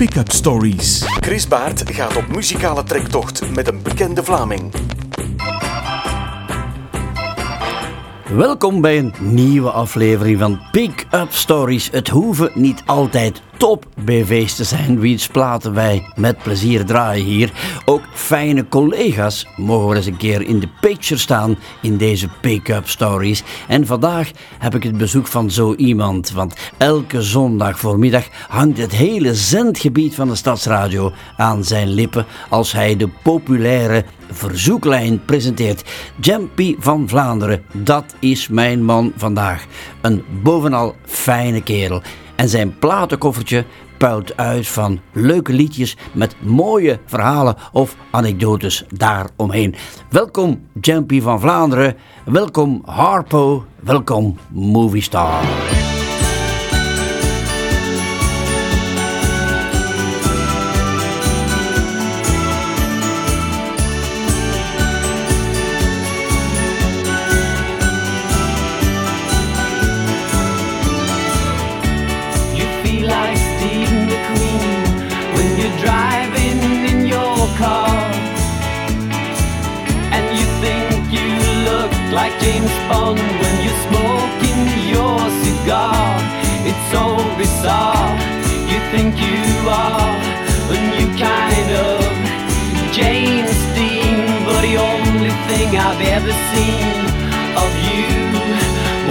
Pick-up Stories. Chris Baert gaat op muzikale trektocht met een bekende Vlaming. Welkom bij een nieuwe aflevering van Pick Up Stories. Het hoeven niet altijd top BV's te zijn, wiens platen wij met plezier draaien hier. Ook fijne collega's mogen eens een keer in de picture staan in deze Pick-up Stories. En vandaag heb ik het bezoek van zo iemand, want elke zondag voormiddag hangt het hele zendgebied van de Stadsradio aan zijn lippen als hij de populaire verzoeklijn presenteert. Jampy van Vlaanderen, dat is mijn man vandaag. Een bovenal fijne kerel. En zijn platenkoffertje puilt uit van leuke liedjes met mooie verhalen of anekdotes daaromheen. Welkom Jampy van Vlaanderen, welkom Harpo, welkom Moviestar. James Bond when you're smoking your cigar. It's so bizarre. You think you are a new kind of James Dean, but the only thing I've ever seen of you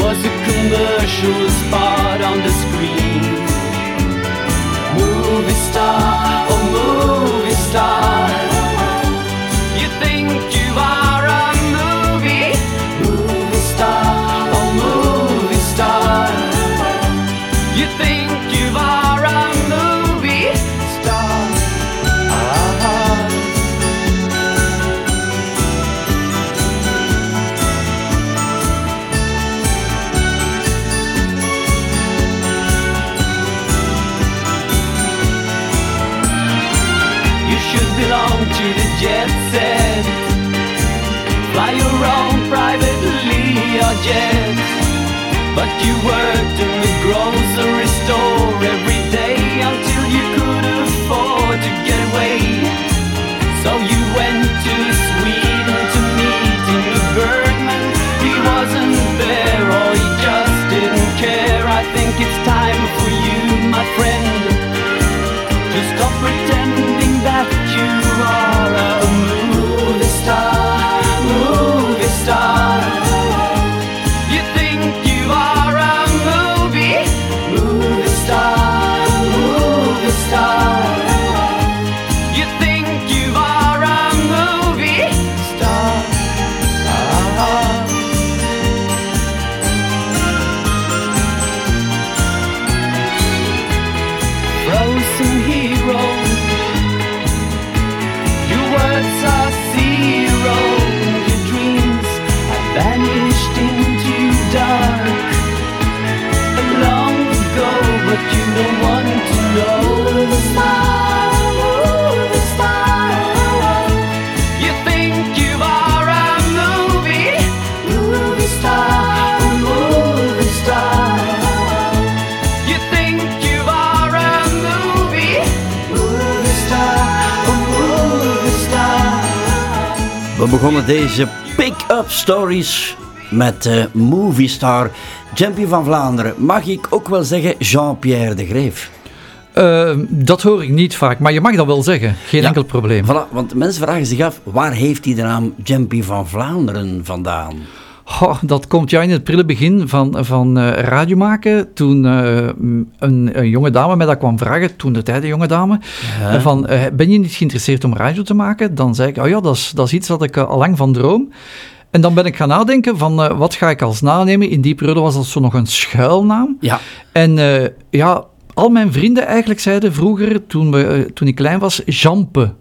was a commercial spot on the screen. Movie star, you worked in the grocery begonnen deze pick-up stories met eh Movie Star Jampy van Vlaanderen. Mag ik ook wel zeggen Jean-Pierre de Greef? Eh, dat hoor ik niet vaak, maar je mag dat wel zeggen. Geen Ja. enkel probleem. Voilà, want mensen vragen zich af, waar heeft hij de naam Jampy van Vlaanderen vandaan? Goh, dat komt ja in het prille begin van, van eh, radio maken. Toen eh, een, een jonge dame mij dat kwam vragen, toen de tijd een jonge dame, eh, van ben je niet geïnteresseerd om radio te maken? Dan zei ik, oh ja, dat is, dat is iets dat ik al lang van droom. En dan ben ik gaan nadenken van wat ga ik als nanemen. In die periode was dat zo nog een schuilnaam. Ja, En ja, al mijn vrienden eigenlijk zeiden vroeger, toen, we, toen ik klein was, Jampe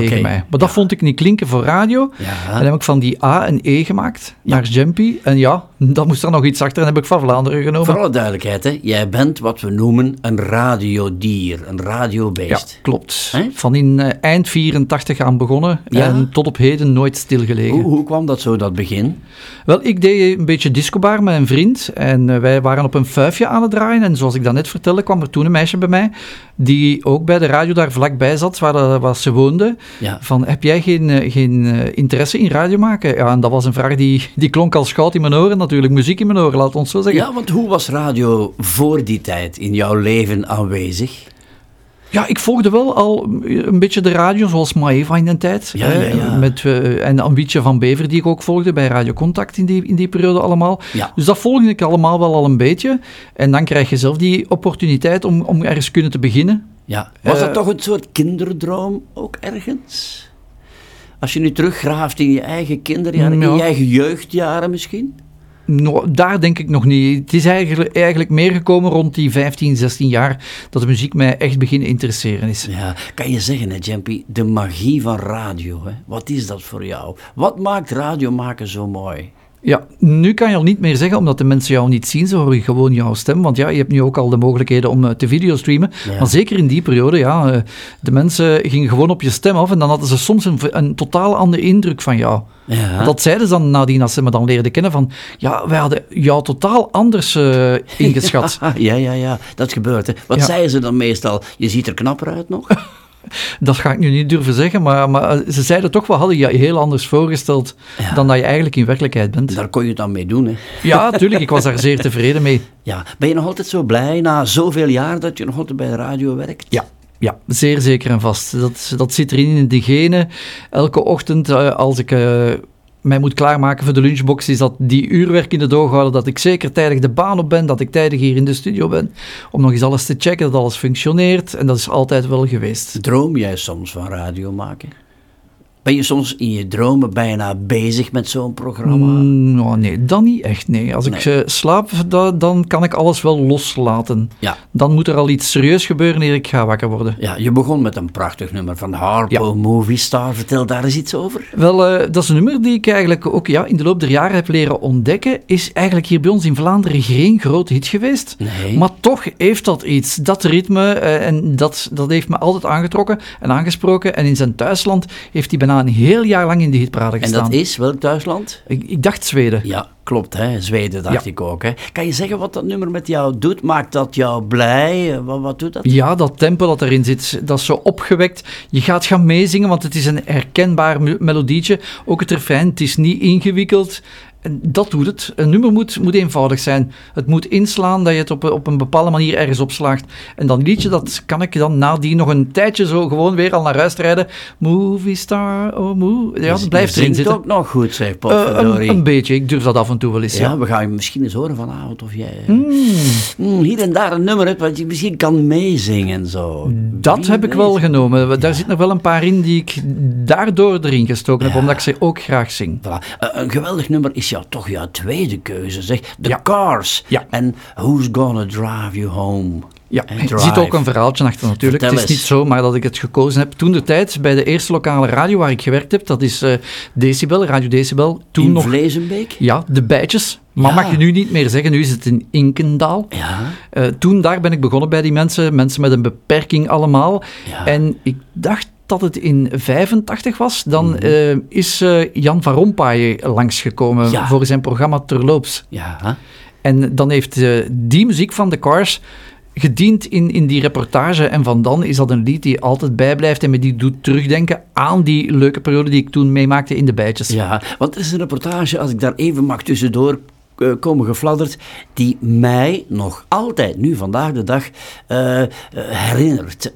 tegen mij. Maar dat vond ik niet klinken voor radio. ja. En dan heb ik van die A een E gemaakt, naar Jampy. En ja, dan moest er nog iets achter en heb ik van Vlaanderen genomen. Voor alle duidelijkheid, hè, jij bent wat we noemen een radiodier, een radiobeest. Ja, klopt. Van in eh, eind 84 aan begonnen Ja? en tot op heden nooit stilgelegen. Hoe, hoe kwam dat zo, dat begin? Wel, ik deed een beetje discobar met een vriend en eh, wij waren op een fuifje aan het draaien. En zoals ik daarnet vertelde, kwam er toen een meisje bij mij die ook bij de radio daar vlakbij zat, waar, dat- waar ze woonde. Ja. Van, heb jij geen, eh, geen eh, interesse in radio maken? Ja, en dat was een vraag die, die klonk als goud in mijn oren natuurlijk. Muziek in mijn oren, laat ons zo zeggen. Ja, want hoe was radio voor die tijd in jouw leven aanwezig? Ja, ik volgde wel al een beetje de radio, zoals Maeva in de tijd. Ja, hè, ja, ja. Met, eh, en Ambietje van Bever, die ik ook volgde bij Radio Contact in die, in die periode allemaal. Ja. Dus dat volgde ik allemaal wel al een beetje. En dan krijg je zelf die opportuniteit om, om ergens kunnen te beginnen. Ja. Was dat Eh, toch een soort kinderdroom ook ergens? Als je nu teruggraaft in je eigen kinderjaren, in je eigen jeugdjaren misschien? Daar denk ik nog niet. Het is eigenlijk, eigenlijk meer gekomen rond die 15, 16 jaar dat de muziek mij echt beginnen interesseren is. Ja, kan je zeggen, hè, Jampy, de magie van radio, hè? wat is dat voor jou? Wat maakt radio maken zo mooi? Ja, nu kan je al niet meer zeggen, omdat de mensen jou niet zien, ze horen gewoon jouw stem. Want ja, je hebt nu ook al de mogelijkheden om eh, te videostreamen. Ja. Maar zeker in die periode, ja, eh, de mensen gingen gewoon op je stem af en dan hadden ze soms een, een totaal andere indruk van jou. Ja. Dat zeiden ze dan nadien, als ze me dan leerden kennen, van ja, wij hadden jou totaal anders eh, ingeschat. Ja, ja, ja, dat gebeurt. Hè. Wat Ja. zeiden ze dan meestal? Je ziet er knapper uit nog? Dat ga ik nu niet durven zeggen, maar, maar eh, ze zeiden toch wel, hadden je heel anders voorgesteld Ja. dan dat je eigenlijk in werkelijkheid bent. Daar kon je het dan mee doen. Hè. Ja, tuurlijk, ik was daar zeer tevreden mee. Ja. Ben je nog altijd zo blij na zoveel jaar dat je nog altijd bij de radio werkt? Ja. Ja, zeer zeker en vast. Dat, dat zit erin in de genen. Elke ochtend eh, als ik eh, mij moet klaarmaken voor de lunchbox, is dat die uurwerk in de doog houden, dat ik zeker tijdig de baan op ben, dat ik tijdig hier in de studio ben, om nog eens alles te checken, dat alles functioneert. En dat is altijd wel geweest. Droom jij soms van radio maken? Ben je soms in je dromen bijna bezig met zo'n programma? Mm, nou, nee, dan niet echt, nee. Als ik eh, slaap, da- dan kan ik alles wel loslaten. Ja. Dan moet er al iets serieus gebeuren eer ik ga wakker worden. Ja, je begon met een prachtig nummer van Harpo Movie Star. Vertel daar eens iets over. Wel, eh, dat is een nummer die ik eigenlijk ook ja, in de loop der jaren heb leren ontdekken. Is eigenlijk hier bij ons in Vlaanderen geen grote hit geweest. Nee. Maar toch heeft dat iets. Dat ritme, eh, en dat, dat heeft me altijd aangetrokken en aangesproken. En in zijn thuisland heeft hij bijna een heel jaar lang in de hitparade En gestaan. dat is welk thuisland? Ik, ik dacht Zweden. Ja, klopt. Hè? Zweden dacht Ja. ik ook. Hè? Kan je zeggen wat dat nummer met jou doet? Maakt dat jou blij? Wat, wat doet dat? Ja, dat tempo dat erin zit, dat is zo opgewekt. Je gaat gaan meezingen, want het is een herkenbaar me- melodietje. Ook het refrein, het is niet ingewikkeld. En dat doet het. Een nummer moet, moet eenvoudig zijn. Het moet inslaan dat je het op, op een bepaalde manier ergens opslaagt. En dat liedje, dat kan ik dan nadien nog een tijdje zo gewoon weer al naar huis rijden. Movie star, oh moe. Ja, dat blijft erin zitten. ook nog goed, zeg Eh, potverdorie. een, een beetje, ik durf dat af en toe wel eens, ja, ja. we gaan je misschien eens horen vanavond of jij eh, mm, hier en daar een nummer hebt wat je misschien kan meezingen. Zo. Dat Wie heb ik wel genomen. Daar zitten nog wel een paar in die ik daardoor erin gestoken heb, omdat ik ze ook graag zing. Voilà. Eh, een geweldig nummer is jou toch jouw tweede keuze, zeg. The Ja. Cars. Ja. En Who's Gonna Drive You Home? Ja, er Drive. zit ook een verhaaltje achter natuurlijk. Vertel het is niet zomaar dat ik het gekozen heb. Toen de tijd bij de eerste lokale radio waar ik gewerkt heb, dat is eh, Decibel, Radio Decibel. Toen In nog, Vlezenbeek? ja, de bijtjes. Maar Ja. mag je nu niet meer zeggen, nu is het in Inkendaal. Ja. Eh, toen daar ben ik begonnen bij die mensen, mensen met een beperking allemaal. Ja. En ik dacht dat het in 85 was. Dan Mhm. eh, is eh, Jan van Rompuy langsgekomen Ja. voor zijn programma Terloops. Ja. En dan heeft eh, die muziek van de Cars gediend in, in die reportage. En van dan is dat een lied die altijd bijblijft en me die doet terugdenken aan die leuke periode die ik toen meemaakte in de bijtjes. Ja, want het is een reportage, als ik daar even mag tussendoor komen gefladderd, die mij nog altijd, nu vandaag de dag, eh, eh, herinnert.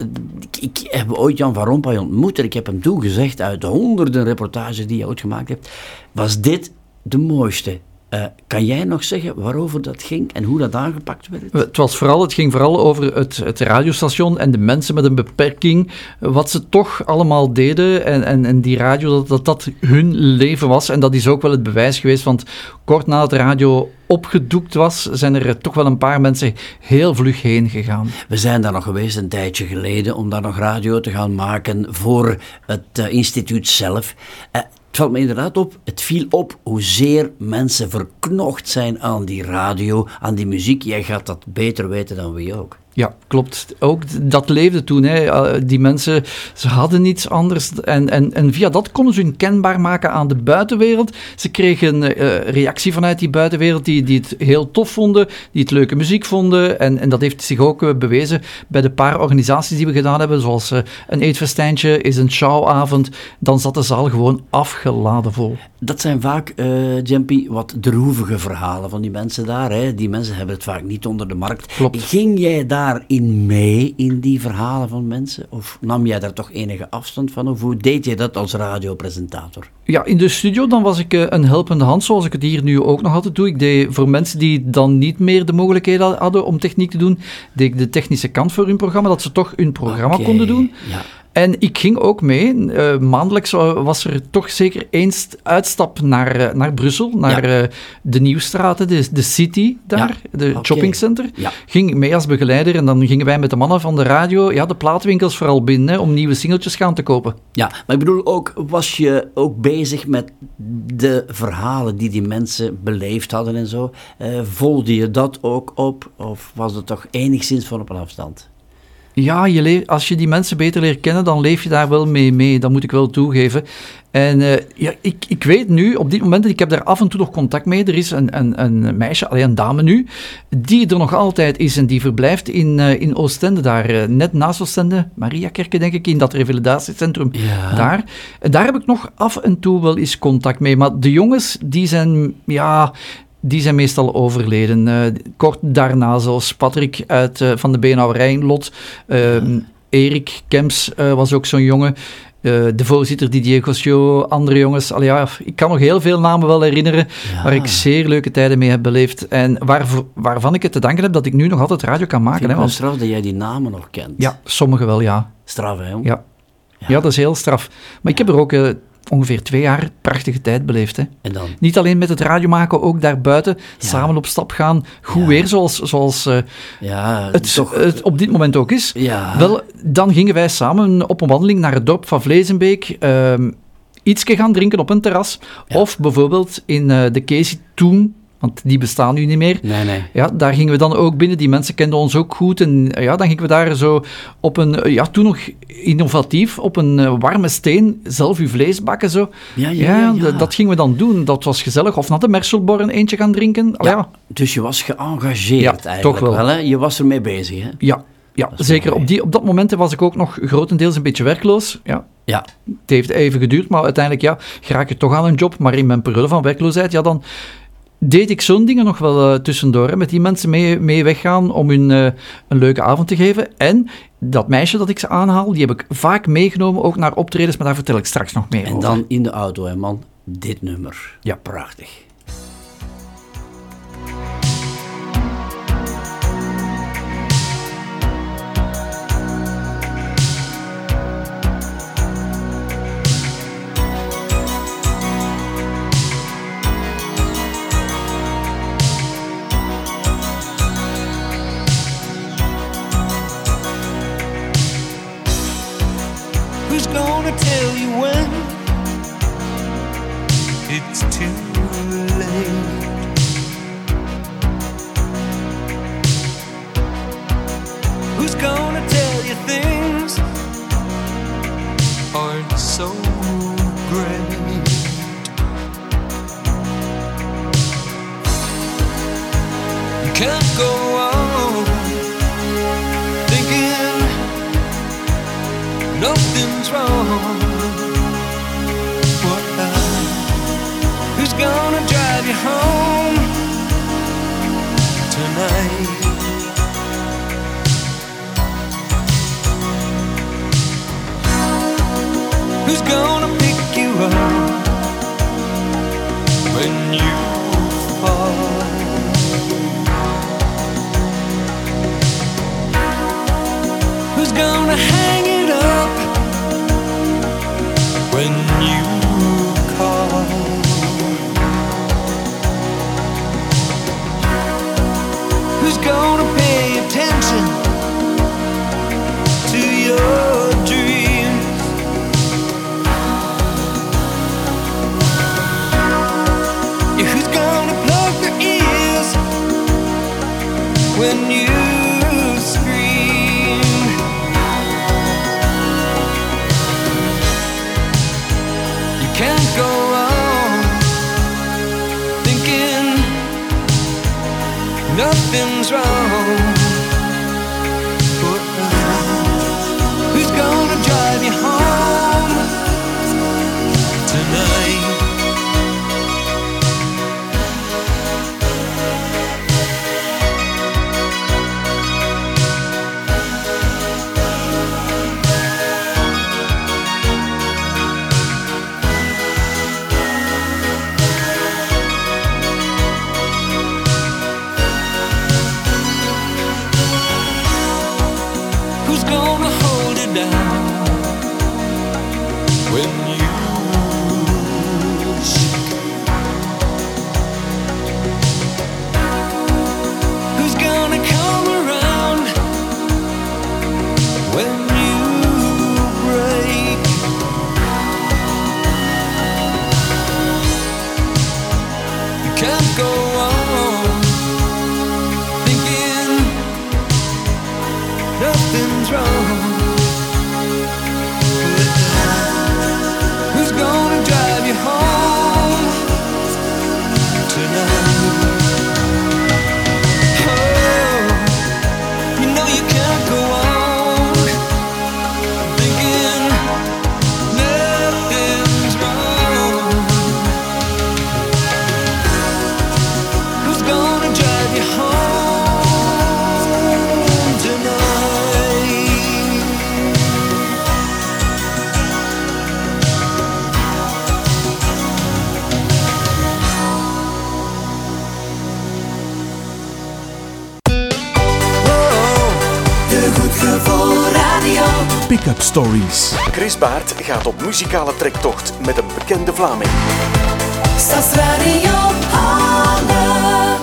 Ik, heb ooit Jan van Rompuy ontmoet en ik heb hem toen gezegd, uit de honderden reportages die je ooit gemaakt hebt, was dit de mooiste. Eh, kan jij nog zeggen waarover dat ging en hoe dat aangepakt werd? Het, was vooral, het ging vooral over het, het radiostation en de mensen met een beperking. Wat ze toch allemaal deden. En, en, en die radio, dat, dat dat hun leven was. En dat is ook wel het bewijs geweest. Want kort nadat de radio opgedoekt was, zijn er toch wel een paar mensen heel vlug heen gegaan. We zijn daar nog geweest een tijdje geleden om daar nog radio te gaan maken voor het eh, instituut zelf. Eh, valt me inderdaad op, het viel op hoezeer mensen verknocht zijn aan die radio, aan die muziek. Jij gaat dat beter weten dan wie ook. Ja, klopt. Ook dat leefde toen. Hè. Eh, die mensen, ze hadden niets anders. En, en, en via dat konden ze hun kenbaar maken aan de buitenwereld. Ze kregen uh, reactie vanuit die buitenwereld die, die het heel tof vonden, die het leuke muziek vonden. En, en dat heeft zich ook uh, bewezen bij de paar organisaties die we gedaan hebben, zoals een eetfestijntje, is een showavond. Dan zat de zaal gewoon afgeladen vol. Dat zijn vaak, uh, Jumpy, wat droevige verhalen van die mensen daar. Hè. Die mensen hebben het vaak niet onder de markt. Klopt. Ging jij daarin mee, in die verhalen van mensen? Of nam jij daar toch enige afstand van? Of hoe deed je dat als radiopresentator? Ja, in de studio dan was ik uh, een helpende hand, zoals ik het hier nu ook nog altijd doe. Ik deed voor mensen die dan niet meer de mogelijkheden hadden om techniek te doen, deed ik de technische kant voor hun programma, dat ze toch hun programma konden doen. Ja. En ik ging ook mee. Uh, maandelijks was er toch zeker eens uitstap naar, uh, naar Brussel, naar Ja. uh, de Nieuwstraten, de, de City daar, de Oké. shoppingcenter. Ja. Ging mee als begeleider en dan gingen wij met de mannen van de radio ja, de plaatwinkels vooral binnen hè, om nieuwe singeltjes gaan te kopen. Ja, maar ik bedoel ook, was je ook bezig met de verhalen die die mensen beleefd hadden en zo? Eh, volgde je dat ook op? Of was het toch enigszins van op een afstand? Ja, je leef- als je die mensen beter leert kennen, dan leef je daar wel mee mee. Dat moet ik wel toegeven. En eh, ja, ik, ik weet nu, op dit moment, ik heb daar af en toe nog contact mee. Er is een, een, een meisje, alleen een dame nu, die er nog altijd is en die verblijft in, eh, in Oostende, daar eh, net naast Oostende, Mariakerke denk ik, in dat revalidatiecentrum Ja. daar. Daar heb ik nog af en toe wel eens contact mee. Maar de jongens, die zijn, ja... Die zijn meestal overleden. Eh, kort daarna, zoals Patrick uit, eh, van de Beenhouwerij Lot. Ehm, Erik Kemps eh, was ook zo'n jongen. De voorzitter Didier Gosciot, andere jongens. Allee, ja, ik kan nog heel veel namen wel herinneren Ja. waar ik zeer leuke tijden mee heb beleefd. En waarvoor, waarvan ik het te danken heb dat ik nu nog altijd radio kan maken. Vind Hè, ik wel want, straf dat jij die namen nog kent. ja, sommige wel, ja. Straf, hè? jong? Ja, ja. dat is heel straf. Maar ik heb er ook ongeveer twee jaar prachtige tijd beleefd. Hè. En dan? Niet alleen met het radio maken, ook daarbuiten samen op stap gaan. Goed Ja. weer, zoals, zoals eh, Ja, het, toch... het op dit moment ook is. Wel, dan gingen wij samen op een wandeling naar het dorp van Vlezenbeek. ehm ietsje gaan drinken op een terras. Of bijvoorbeeld in eh, de Casey toen, want die bestaan nu niet meer. Nee, nee. Ja, daar gingen we dan ook binnen. Die mensen kenden ons ook goed. En ja, dan gingen we daar zo op een, ja, toen nog innovatief, op een eh, warme steen zelf uw vlees bakken. Zo. Ja, ja, ja, dat gingen we dan doen. Dat was gezellig. Of naar de Merselborn eentje gaan drinken. Allee, ja, Dus je was geëngageerd Ja, eigenlijk toch wel. hè? Je was ermee bezig, hè? ja, ja zeker. Op, die, op dat moment was ik ook nog grotendeels een beetje werkloos. Ja, Ja. Het heeft even geduurd, maar uiteindelijk ja, raak je toch aan een job. Maar in mijn periode van werkloosheid, ja, dan deed ik zo'n dingen nog wel eh, tussendoor. Hè, met die mensen mee, mee weggaan om hun eh, een leuke avond te geven. En dat meisje dat ik ze aanhaal, die heb ik vaak meegenomen, ook naar optredens, maar daar vertel ik straks nog meer En over. dan in de auto, hè, man. Dit nummer. Ja. Prachtig. Gonna tell you when it's too late? Who's gonna tell you things aren't so great? You can't go nothing's wrong. What? Who's gonna drive you home tonight? Who's gonna pick you up when you fall? Who's gonna hang it something's wrong. Stories. Chris Baert gaat op muzikale trektocht met een bekende Vlaming. Stadsradio Halle.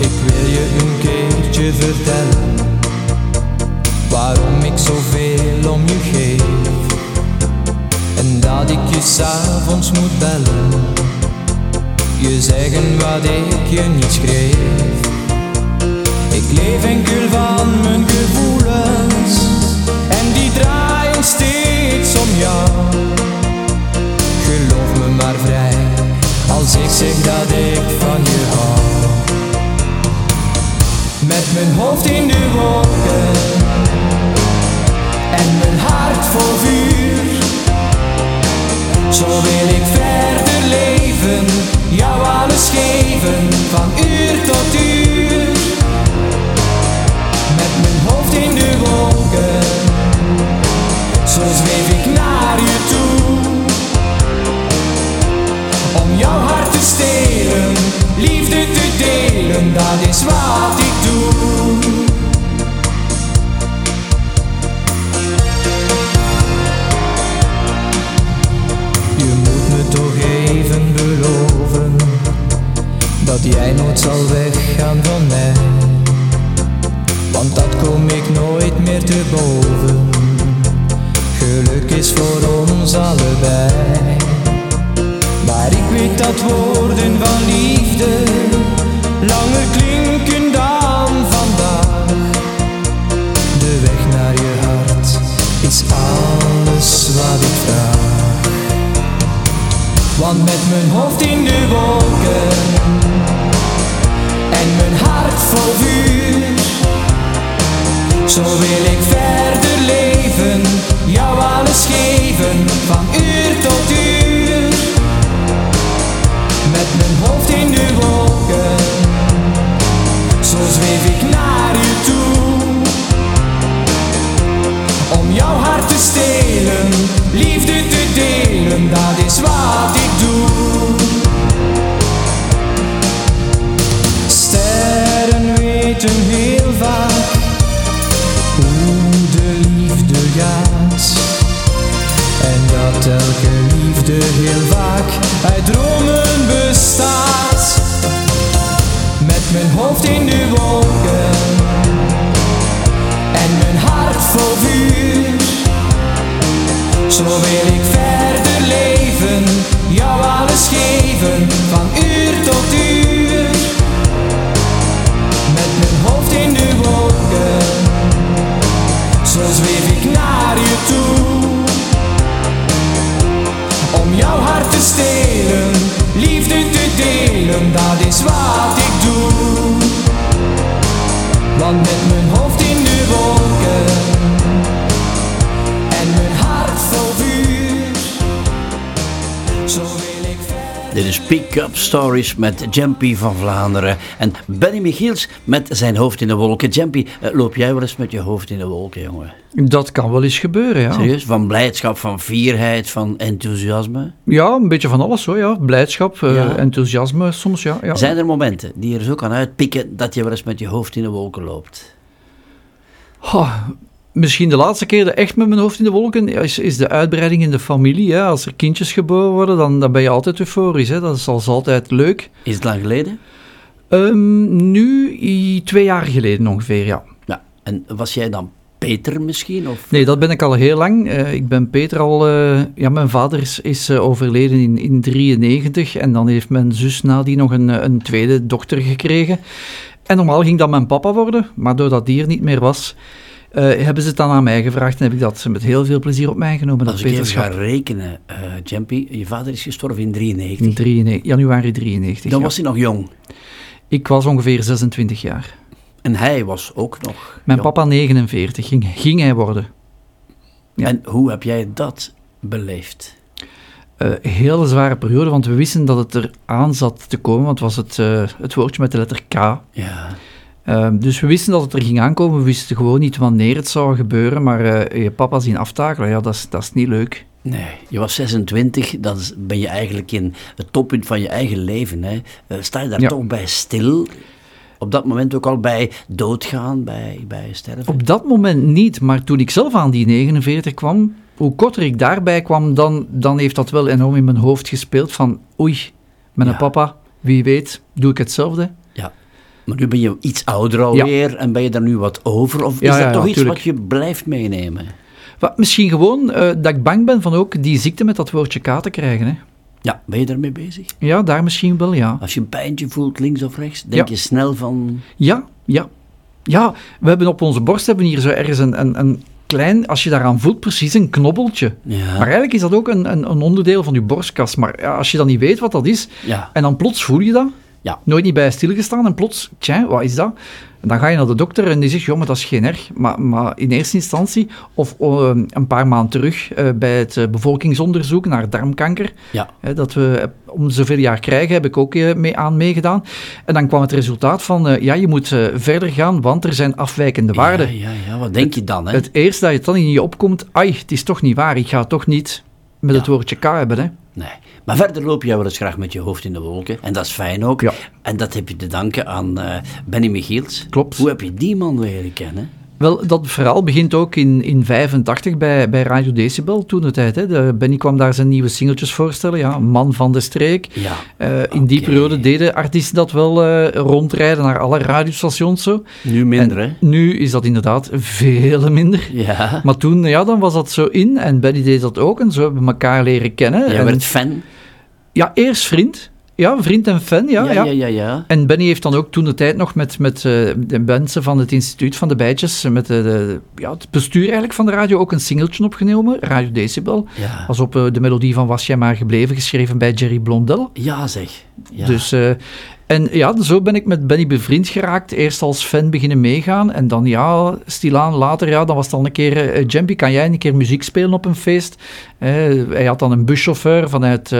Ik wil je een keertje vertellen s'avonds moet bellen. Je zeggen wat ik je niet schreef. Ik leef enkel van mijn gevoelens en die draaien steeds om jou. Geloof me maar vrij als ik zeg dat ik van je hou. Met mijn hoofd in de wolken en mijn hart vol vuur. Zo wil ik verder leven, jou alles geven, van uur tot uur. Met mijn hoofd in de wolken, zo zweef ik naar je toe. Om jouw hart te stelen, liefde te delen, dat is wat ik doe. Dat jij nooit zal weggaan van mij. Want dat kom ik nooit meer te boven. Geluk is voor ons allebei. Maar ik weet dat woorden van liefde langer klinken dan vandaag. De weg naar je hart is alles wat ik vraag. Want met mijn hoofd in de wolken en mijn hart vol vuur, zo wil ik verder leven, jou alles geven, van uur tot uur. Met mijn hoofd in de wolken, zo zweef ik naar je toe. Om jouw hart te stelen, liefde te delen, dat is wat ik heel vaak hoe de liefde gaat. En dat elke liefde heel vaak uit dromen bestaat. Met mijn hoofd in de wolken en mijn hart vol vuur. Zo wil ik verder leven, jou alles geven, van uur tot delen, dat is wat ik doe. Want met mijn hoofd in de wolken Dit is Pick-up Stories met Jampy van Vlaanderen. En Benny Michiels met zijn hoofd in de wolken. Jampy, eh, loop jij wel eens met je hoofd in de wolken, jongen? Dat kan wel eens gebeuren, ja. Serieus? Van blijdschap, van fierheid, van enthousiasme? Ja, een beetje van alles hoor, ja. Blijdschap, eh, enthousiasme soms, ja. ja. Zijn er momenten die je er zo kan uitpikken dat je wel eens met je hoofd in de wolken loopt? Ha, misschien de laatste keer dat echt met mijn hoofd in de wolken is, is de uitbreiding in de familie. Hè. Als er kindjes geboren worden, dan, dan ben je altijd euforisch. Hè. Dat is als altijd leuk. Is het lang geleden? Ehm, nu, twee jaar geleden ongeveer, ja. Ja. En was jij dan Peter misschien? Of? Nee, dat ben ik al heel lang. Eh, ik ben Peter al... eh, ja, mijn vader is, is eh, overleden in 1993 en dan heeft mijn zus nadien nog een, een tweede dochter gekregen. En normaal ging dat mijn papa worden, maar doordat die er niet meer was, eh, hebben ze het dan aan mij gevraagd en heb ik dat met heel veel plezier op mij genomen. Dat Als ik even ga rekenen, eh Jampy, je vader is gestorven in In 93. 93, januari 93. Dan ja. was hij nog jong. Ik was ongeveer 26 jaar. En hij was ook nog Mijn jong. papa 49, ging, ging hij worden. Ja. En hoe heb jij dat beleefd? Eh, hele zware periode, want we wisten dat het er aan zat te komen, want het was het, het woordje met de letter K. Ja. Ehm, dus we wisten dat het er ging aankomen, we wisten gewoon niet wanneer het zou gebeuren, maar eh, je papa zien aftakelen, ja, dat is, dat is niet leuk. Nee, je was 26, dan ben je eigenlijk in het toppunt van je eigen leven. Hè. Eh, sta je daar Ja. toch bij stil? Op dat moment ook al bij doodgaan, bij, bij sterven? Op dat moment niet, maar toen ik zelf aan die 49 kwam, hoe korter ik daarbij kwam, dan, dan heeft dat wel enorm in mijn hoofd gespeeld van oei, met een Ja. papa, wie weet, doe ik hetzelfde. Maar nu ben je iets ouder alweer en ben je daar nu wat over? Of is dat toch iets tuurlijk. wat je blijft meenemen? Wat, misschien gewoon eh, dat ik bang ben van ook die ziekte met dat woordje K te krijgen. Hè. Ja, ben je daarmee bezig? Ja, daar misschien wel, ja. Als je een pijntje voelt, links of rechts, denk Ja. je snel van... Ja, ja. Ja, we hebben op onze borst hebben hier zo ergens een, een, een klein, als je daaraan voelt, precies een knobbeltje. Ja. Maar eigenlijk is dat ook een, een, een onderdeel van je borstkas. Maar ja, als je dan niet weet wat dat is, Ja. en dan plots voel je dat, Ja. nooit niet bij stilgestaan, en plots, tja, wat is dat? En dan ga je naar de dokter en die zegt, joh, maar dat is geen erg. Maar, maar in eerste instantie, of eh, een paar maanden terug, eh, bij het eh, bevolkingsonderzoek naar darmkanker, Ja. Dat we om zoveel jaar krijgen, heb ik ook mee aan meegedaan. En dan kwam het resultaat van, ja, je moet verder gaan, want er zijn afwijkende waarden. Ja, ja, ja, wat denk je dan? Hè? Het eerste dat je dan in je opkomt, ai, het is toch niet waar, ik ga het toch niet met Ja. het woordje K hebben. Hè. Nee. Maar verder loop jij wel eens graag met je hoofd in de wolken. En dat is fijn ook. Ja. En dat heb je te danken aan eh, Benny Michiels. Klopt. Hoe heb je die man leren kennen? Wel, dat verhaal begint ook in, in 85 bij, bij Radio Decibel, toen de tijd. Hè. De, Benny kwam daar zijn nieuwe singeltjes voorstellen, ja, Man van de Streek. Ja. Eh, in die periode deden artiesten dat wel eh, rondrijden naar alle radiostations zo. Nu minder, En hè? Nu is dat inderdaad veel minder. Ja. Maar toen, ja, dan was dat zo in en Benny deed dat ook en zo hebben we elkaar leren kennen. Jij En- werd fan? Ja, eerst vriend. Ja, vriend en fan, ja. ja, ja, ja, ja. En Benny heeft dan ook toen de tijd nog met, met eh, de mensen van het instituut van de bijtjes, met de, de- ja, het bestuur eigenlijk van de radio, ook een singeltje opgenomen, Radio Decibel. Ja. Was op eh, de melodie van Was jij maar gebleven, geschreven bij Jerry Blondel. Ja, zeg. Ja. Dus, eh, en ja, zo ben ik met Benny bevriend geraakt. Eerst als fan beginnen meegaan. En dan, ja, stilaan later, ja, dan was het al een keer... Jampy, kan jij een keer muziek spelen op een feest? Hij had dan een buschauffeur vanuit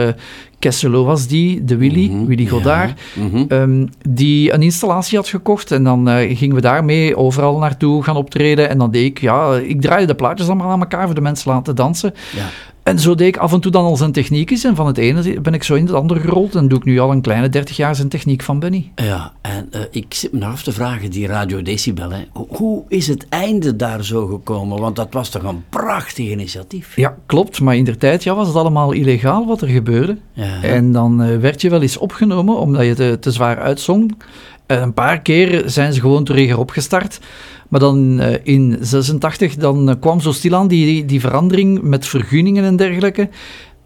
Kesselo was die, de Willy, Mhm, Willy ja. Godard. Mhm. ehm, die een installatie had gekocht. En dan eh, gingen we daarmee overal naartoe gaan optreden. En dan deed ik, ja, ik draaide de plaatjes allemaal aan elkaar voor de mensen laten dansen. Ja. En zo deed ik af en toe dan al zijn techniekjes. En van het ene ben ik zo in het andere gerold. En doe ik nu al een kleine 30 jaar zijn techniek van Benny. Ja, en eh, ik zit me af te vragen, die Radio Decibel, hè. Hoe, is het einde daar zo gekomen? Want dat was toch een prachtig initiatief? Ja, klopt. Maar in der tijd ja, was het allemaal illegaal wat er gebeurde. Ja. En dan eh, werd je wel eens opgenomen omdat je te, te zwaar uitzong. En een paar keer zijn ze gewoon terug erop gestart. Maar dan eh, in 86 dan eh, kwam zo stilaan die, die verandering met vergunningen en dergelijke.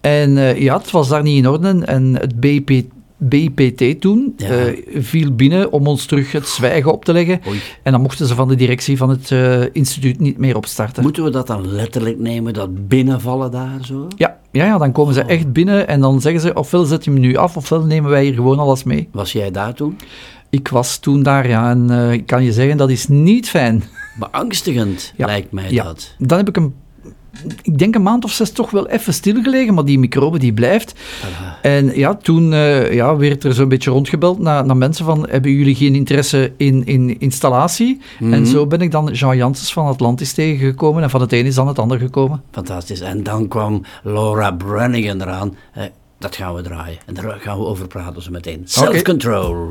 En eh, ja, het was daar niet in orde. En het BP, BPT toen Ja. eh, viel binnen om ons terug het zwijgen op te leggen. Oei. En dan mochten ze van de directie van het eh, instituut niet meer opstarten. Moeten we dat dan letterlijk nemen, dat binnenvallen daar zo? Ja, ja, ja, dan komen ze echt binnen en dan zeggen ze ofwel zet je hem nu af, ofwel nemen wij hier gewoon alles mee. Was jij daar toen? Ik was toen daar, ja, en eh, ik kan je zeggen, dat is niet fijn. Beangstigend, Ja. lijkt mij Ja. dat. Dan heb ik een, ik denk een maand of zes toch wel even stilgelegen, maar die microbe die blijft. En ja, toen eh, ja, werd er zo'n beetje rondgebeld naar, naar mensen van, hebben jullie geen interesse in, in installatie? En zo ben ik dan Jean Janssens van Atlantis tegengekomen en van het een is dan het ander gekomen. Fantastisch. En dan kwam Laura Branigan eraan. Eh, dat gaan we draaien. En daar gaan we over praten zo meteen. Self-control.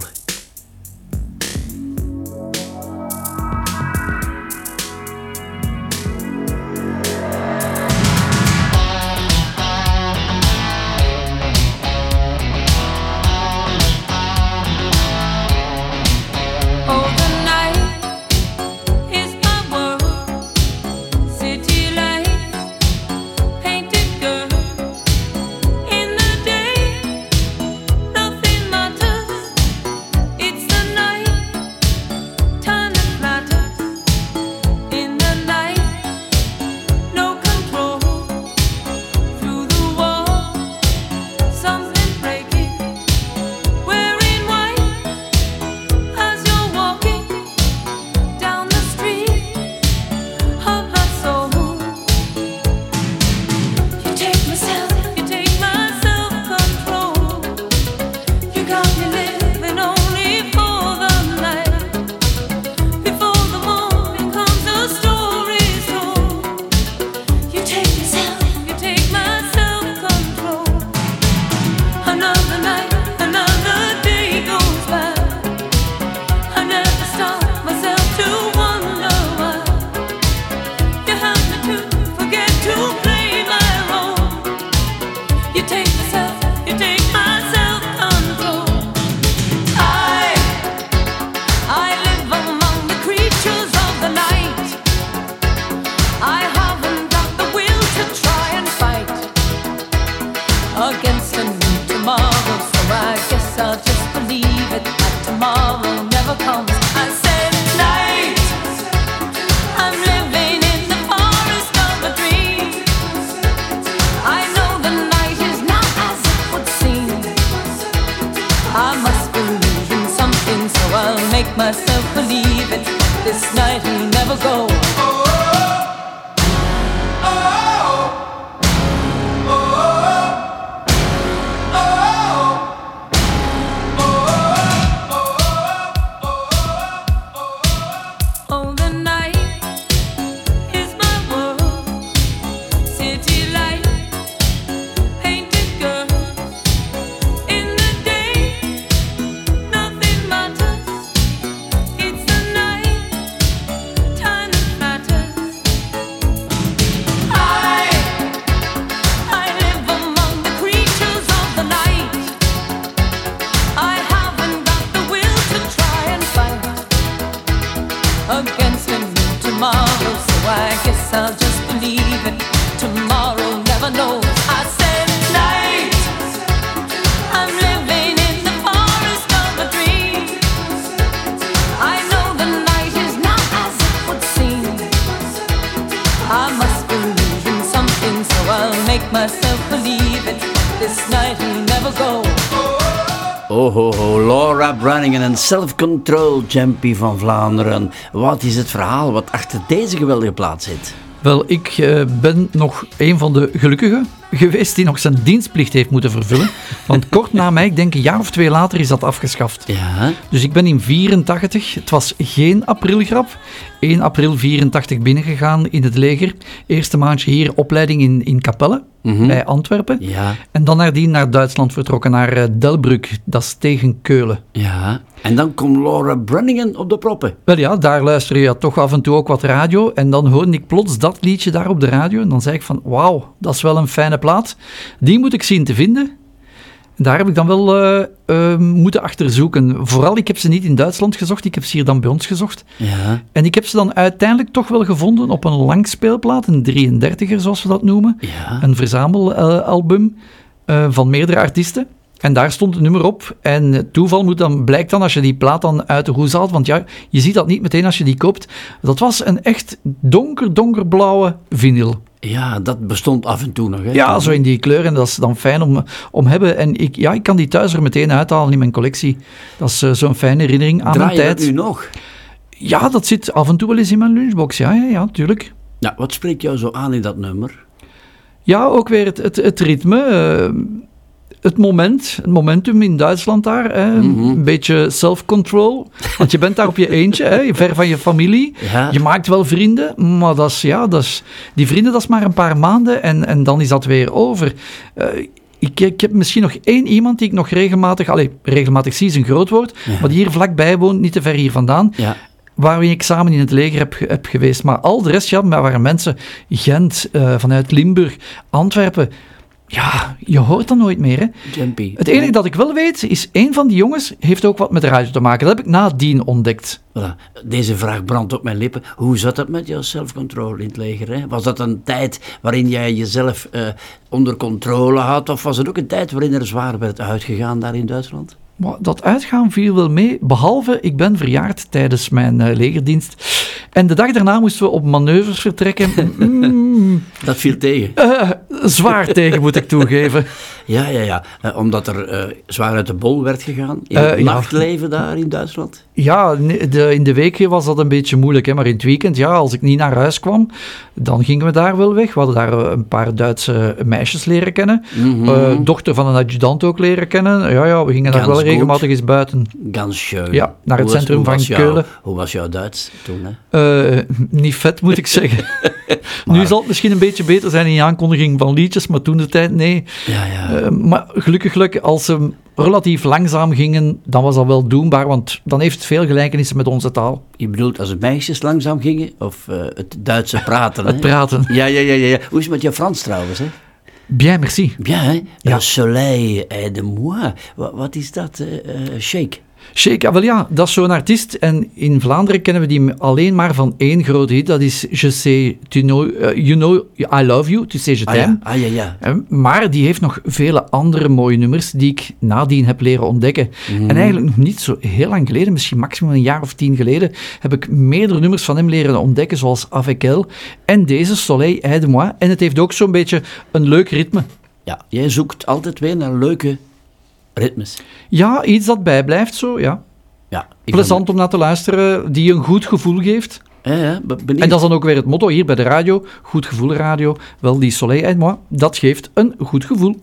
Self-Control, Champy van Vlaanderen. Wat is het verhaal wat achter deze geweldige plaat zit? Wel, ik eh, ben nog een van de gelukkigen geweest die nog zijn dienstplicht heeft moeten vervullen. Want kort na mij, ik denk een jaar of twee later, is dat afgeschaft. Ja, Dus ik ben in 84, het was geen aprilgrap, 1 april 84 binnengegaan in het leger. Eerste maandje hier opleiding in, in Capelle, bij Antwerpen. ja, En dan nadien naar Duitsland vertrokken, naar eh, Delbrück, dat is tegen Keulen. ja. En dan komt Laura Branigan op de proppen. Wel ja, daar luister je toch af en toe ook wat radio. En dan hoorde ik plots dat liedje daar op de radio. En dan zei ik van, wauw, dat is wel een fijne plaat. Die moet ik zien te vinden. Daar heb ik dan wel eh, eh, moeten achterzoeken. Vooral, ik heb ze niet in Duitsland gezocht, ik heb ze hier dan bij ons gezocht. Ja. En ik heb ze dan uiteindelijk toch wel gevonden op een langspeelplaat, een 33er zoals we dat noemen. Ja. Een verzamelalbum eh van meerdere artiesten. En daar stond het nummer op. En toeval moet dan, blijkt dan als je die plaat dan uit de hoes haalt, want ja, je ziet dat niet meteen als je die koopt. Dat was een echt donker, donkerblauwe vinyl. Ja, dat bestond af en toe nog. Hè? Ja, zo in die kleur. En dat is dan fijn om, om hebben. En ik, ja, ik kan die thuis er meteen uithalen in mijn collectie. Dat is eh, zo'n fijne herinnering aan Draai je dat tijd. nu nog? Ja, dat zit af en toe wel eens in mijn lunchbox. Ja, ja, ja, tuurlijk. Ja, wat spreekt jou zo aan in dat nummer? Ja, ook weer het, het, het ritme. eh, het moment, het momentum in Duitsland daar. Hè, Mhm. Een beetje self-control. Want je bent daar op je eentje, hè, ver van je familie. Ja. Je maakt wel vrienden, maar dat is, ja, dat is, die vrienden dat is maar een paar maanden en, en dan is dat weer over. Eh, ik, ik heb misschien nog één iemand die ik nog regelmatig, allez, regelmatig zie is een groot woord, maar die hier vlakbij woont, niet te ver hier vandaan Ja. waarmee ik samen in het leger heb, heb geweest. Maar al de rest, ja, maar waren mensen, Gent, eh, vanuit Limburg, Antwerpen. Ja, je hoort dat nooit meer, hè. Jumpy. Het enige dat ik wel weet, is één van die jongens heeft ook wat met de radio te maken. Dat heb ik nadien ontdekt. Voilà. Deze vraag brandt op mijn lippen. Hoe zat het met jouw self-control in het leger? Hè? Was dat een tijd waarin jij jezelf eh, onder controle had? Of was het ook een tijd waarin er zwaar werd uitgegaan daar in Duitsland? Maar dat uitgaan viel wel mee, behalve ik ben verjaard tijdens mijn eh, legerdienst. En de dag daarna moesten we op manoeuvres vertrekken. Dat viel tegen. eh, zwaar tegen, moet ik toegeven. Ja, ja, ja. Eh, omdat er eh, zwaar uit de bol werd gegaan. In het ja. nachtleven daar in Duitsland. Ja, de, in de week was dat een beetje moeilijk, hè, maar in het weekend, ja, als ik niet naar huis kwam, dan gingen we daar wel weg. We hadden daar een paar Duitse meisjes leren kennen. Mhm. Dochter van een adjudant ook leren kennen. Ja, ja, we gingen daar wel goed. regelmatig eens buiten. Ganz schön. Ja, naar het Hoe centrum van Keulen. Hoe was jouw Duits toen? Hè? Niet vet, moet ik zeggen. Nu zal het misschien een beetje beter zijn in je aankondiging van liedjes, maar toen de tijd, nee. Ja, ja. Eh, maar gelukkig, gelukkig, als ze relatief langzaam gingen, dan was dat wel doenbaar, want dan heeft het veel gelijkenissen met onze taal. Je bedoelt als de meisjes langzaam gingen? Of eh, het Duitse praten? Het hè? praten. Ja, ja, ja, ja, ja. Hoe is het met jouw Frans trouwens? Hè? Bien, merci. Bien, hè? Ja. Le soleil est de moi. Wat, wat is dat? eh, shake. Ah, wel ja, dat is zo'n artiest. En in Vlaanderen kennen we die alleen maar van één grote hit. Dat is Je sais, tu know, eh, you know, I love you, tu sais, je Ah t'aime. ja, ah, ja, ja. Maar die heeft nog vele andere mooie nummers die ik nadien heb leren ontdekken. Mhm. En eigenlijk nog niet zo heel lang geleden, misschien maximum een jaar of tien geleden, heb ik meerdere nummers van hem leren ontdekken, zoals Avec Elle en deze Soleil est de moi. En het heeft ook zo'n beetje een leuk ritme. ja. Jij zoekt altijd weer naar leuke ritmes. Ja, iets dat bijblijft zo, ja. Ja, Plezant om naar te luisteren, die een goed gevoel geeft. Ja, ja. En dat is dan ook weer het motto hier bij de radio. Goed gevoel radio. Wel, die Soleil et moi, dat geeft een goed gevoel.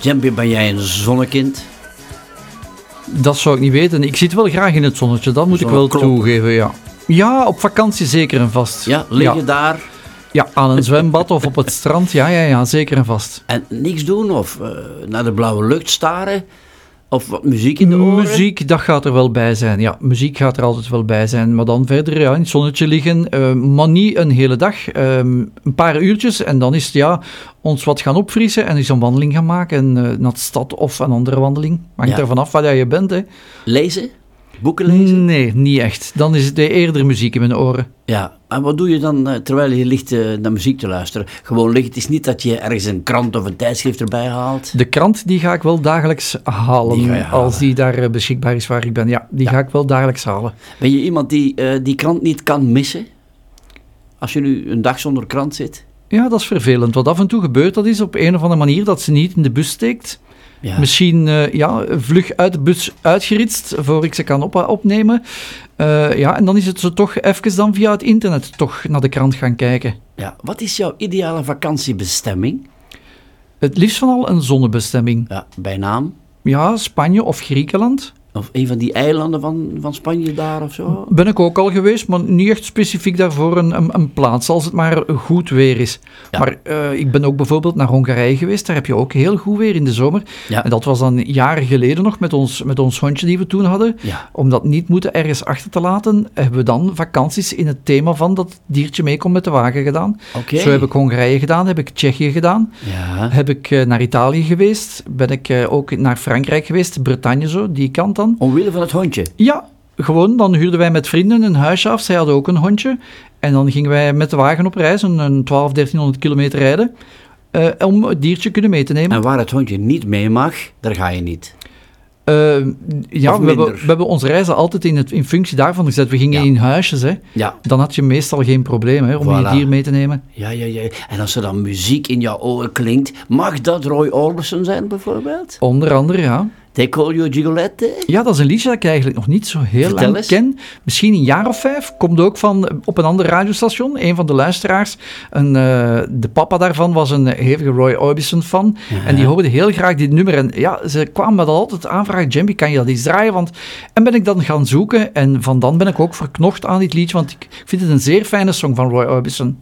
Jambi, ben jij een zonnekind? Dat zou ik niet weten. Ik zit wel graag in het zonnetje, dat moet ik wel toegeven, ja. Ja, op vakantie zeker en vast. Ja, liggen ja. daar Ja, aan een zwembad of op het strand, ja, ja, ja, zeker en vast. en niks doen? Of eh, naar de blauwe lucht staren? Of wat muziek in de oren? Muziek, dat gaat er wel bij zijn. Ja, muziek gaat er altijd wel bij zijn. Maar dan verder ja, in het zonnetje liggen. eh, maar niet een hele dag. ehm, een paar uurtjes. En dan is het ja, ons wat gaan opfrissen. En eens een wandeling gaan maken. En, eh, naar de stad of een andere wandeling. Hangt Ja. er vanaf waar je bent. Hè. Lezen? Boeken lezen? Nee, niet echt. Dan is het eerder muziek in mijn oren. Ja, en wat doe je dan eh, terwijl je ligt eh, naar muziek te luisteren? Gewoon liggen. Het is niet dat je ergens een krant of een tijdschrift erbij haalt. De krant die ga ik wel dagelijks halen. Die. Als die daar eh, beschikbaar is waar ik ben. Ja, die ga ik wel dagelijks halen. Ben je iemand die die krant niet kan missen? Als je nu een dag zonder krant zit? Ja, dat is vervelend. Wat af en toe gebeurt, dat is op een of andere manier dat ze niet in de bus steekt. Ja. Misschien eh, ja, vlug uit de bus uitgeritst voor ik ze kan op opnemen. Eh, ja, en dan is het zo toch even dan via het internet toch naar de krant gaan kijken. ja. Wat is jouw ideale vakantiebestemming? Het liefst van al een zonnebestemming. Ja, bij naam? Ja, Spanje of Griekenland. Of een van die eilanden van, van Spanje daar of zo? Ben ik ook al geweest, maar niet echt specifiek daarvoor een, een, een plaats, als het maar goed weer is. Ja. Maar eh, ik ben ook bijvoorbeeld naar Hongarije geweest, daar heb je ook heel goed weer in de zomer. Ja. En dat was dan jaren geleden nog met ons, met ons hondje die we toen hadden. Ja. Om dat niet moeten ergens achter te laten, hebben we dan vakanties in het thema van dat diertje meekomt met de wagen gedaan. Zo heb ik Hongarije gedaan, heb ik Tsjechië gedaan. Ja. Heb ik eh, naar Italië geweest, ben ik eh, ook naar Frankrijk geweest, Bretagne zo, die kant dan. Omwille van het hondje? Ja, gewoon. Dan huurden wij met vrienden een huisje af. Zij hadden ook een hondje. En dan gingen wij met de wagen op reis, een, een 12, 1300 kilometer rijden, eh, om het diertje kunnen mee te nemen. En waar het hondje niet mee mag, daar ga je niet. Eh, ja, we hebben, we hebben onze reizen altijd in, het, in functie daarvan gezet. We gingen Ja. in huisjes, hè. Ja. Dan had je meestal geen probleem hè, om Voilà. je dier mee te nemen. Ja, ja, ja. En als er dan muziek in jouw oren klinkt, mag dat Roy Orbison zijn bijvoorbeeld? Onder andere, ja. They call you Gigolette? Ja, dat is een liedje dat ik eigenlijk nog niet zo heel Vertel lang eens. ken. Misschien een jaar of vijf. Komt ook van op een ander radiostation. Een van de luisteraars. Een, eh, de papa daarvan was een hevige Roy Orbison fan. En die hoorde heel graag dit nummer. En ja, ze kwamen me dat altijd aanvragen. Jamie, kan je dat eens draaien? Want... En ben ik dan gaan zoeken. En van dan ben ik ook verknocht aan dit liedje. Want ik vind het een zeer fijne song van Roy Orbison.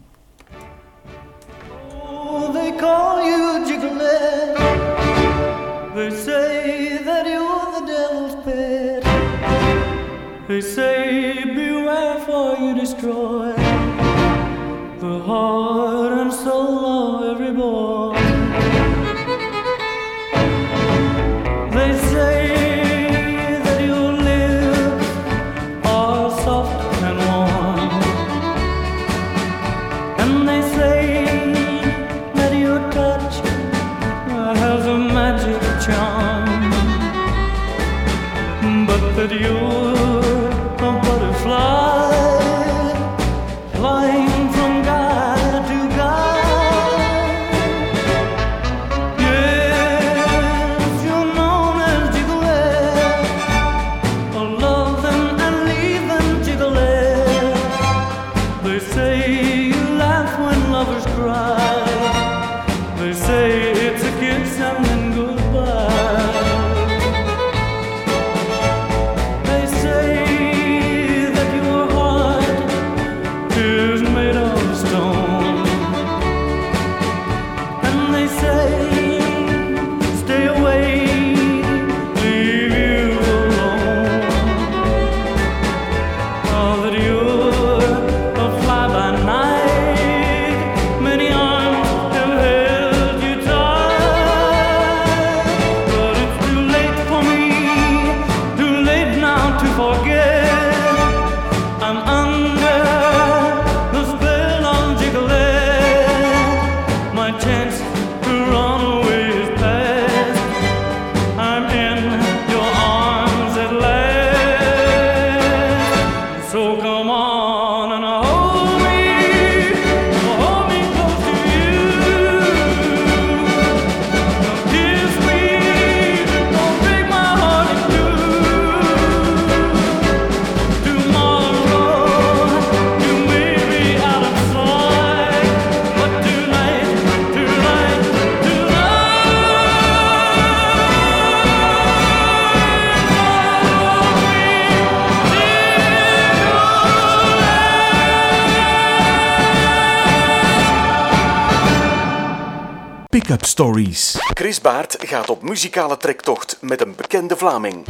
Stories. Chris Baert gaat op muzikale trektocht met een bekende Vlaming.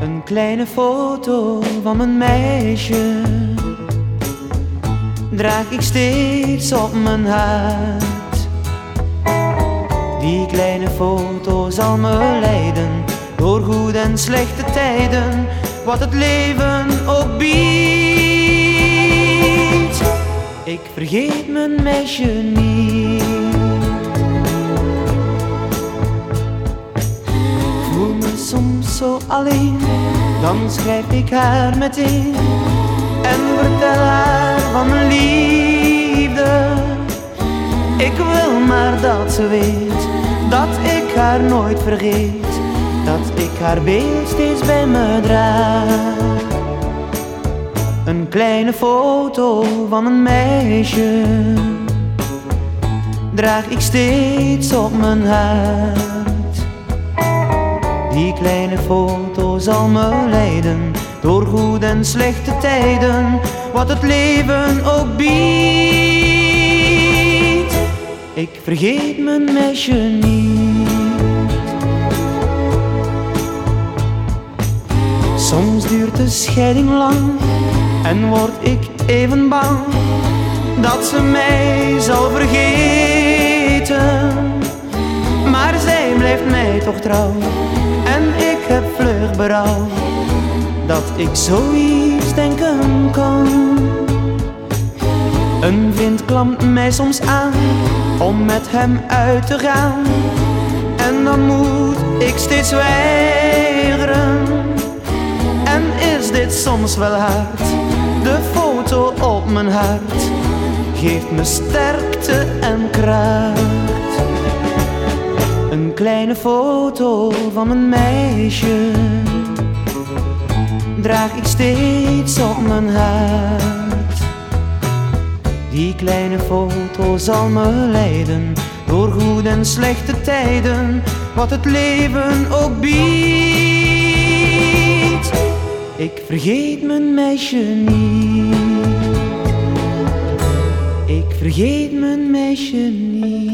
Een kleine foto van mijn meisje draag ik steeds op mijn hart. Die kleine foto zal me leiden door goede en slechte tijden, wat het leven ook biedt. Ik vergeet mijn meisje niet. voel me soms zo alleen, dan schrijf ik haar meteen en vertel haar van mijn liefde. Ik wil maar dat ze weet dat ik haar nooit vergeet, dat ik haar beeld steeds bij me draag. Een kleine foto van een meisje draag ik steeds op mijn hart. Die kleine foto zal me leiden door goede en slechte tijden, wat het leven ook biedt. Ik vergeet mijn meisje niet. Soms duurt de scheiding lang en word ik even bang dat ze mij zal vergeten. Maar zij blijft mij toch trouw en ik heb vlug berouw dat ik zoiets denken kan. Een vriend klampt mij soms aan om met hem uit te gaan en dan moet ik steeds weigeren. Is dit soms wel hard? De foto op mijn hart geeft me sterkte en kracht. Een kleine foto van een meisje draag ik steeds op mijn hart. Die kleine foto zal me leiden door goede en slechte tijden, wat het leven ook biedt. Ik vergeet mijn meisje niet. Ik vergeet mijn meisje niet.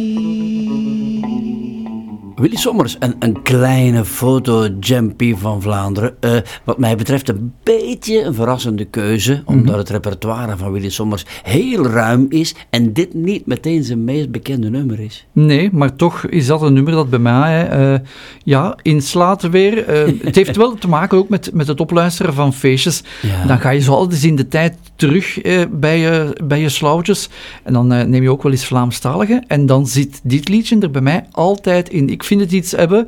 Willy Sommers, een, een kleine foto-jumpy van Vlaanderen. Eh, wat mij betreft een beetje een verrassende keuze, omdat het repertoire van Willy Sommers heel ruim is en dit niet meteen zijn meest bekende nummer is. Nee, maar toch is dat een nummer dat bij mij eh, ja, inslaat weer. Eh, het heeft wel te maken ook met, met het opluisteren van feestjes. Ja. Dan ga je zo altijd eens in de tijd terug bij, je, bij je slauwtjes. En dan neem je ook wel eens Vlaamstalige. En dan zit dit liedje er bij mij altijd in. Ik vind het iets hebben.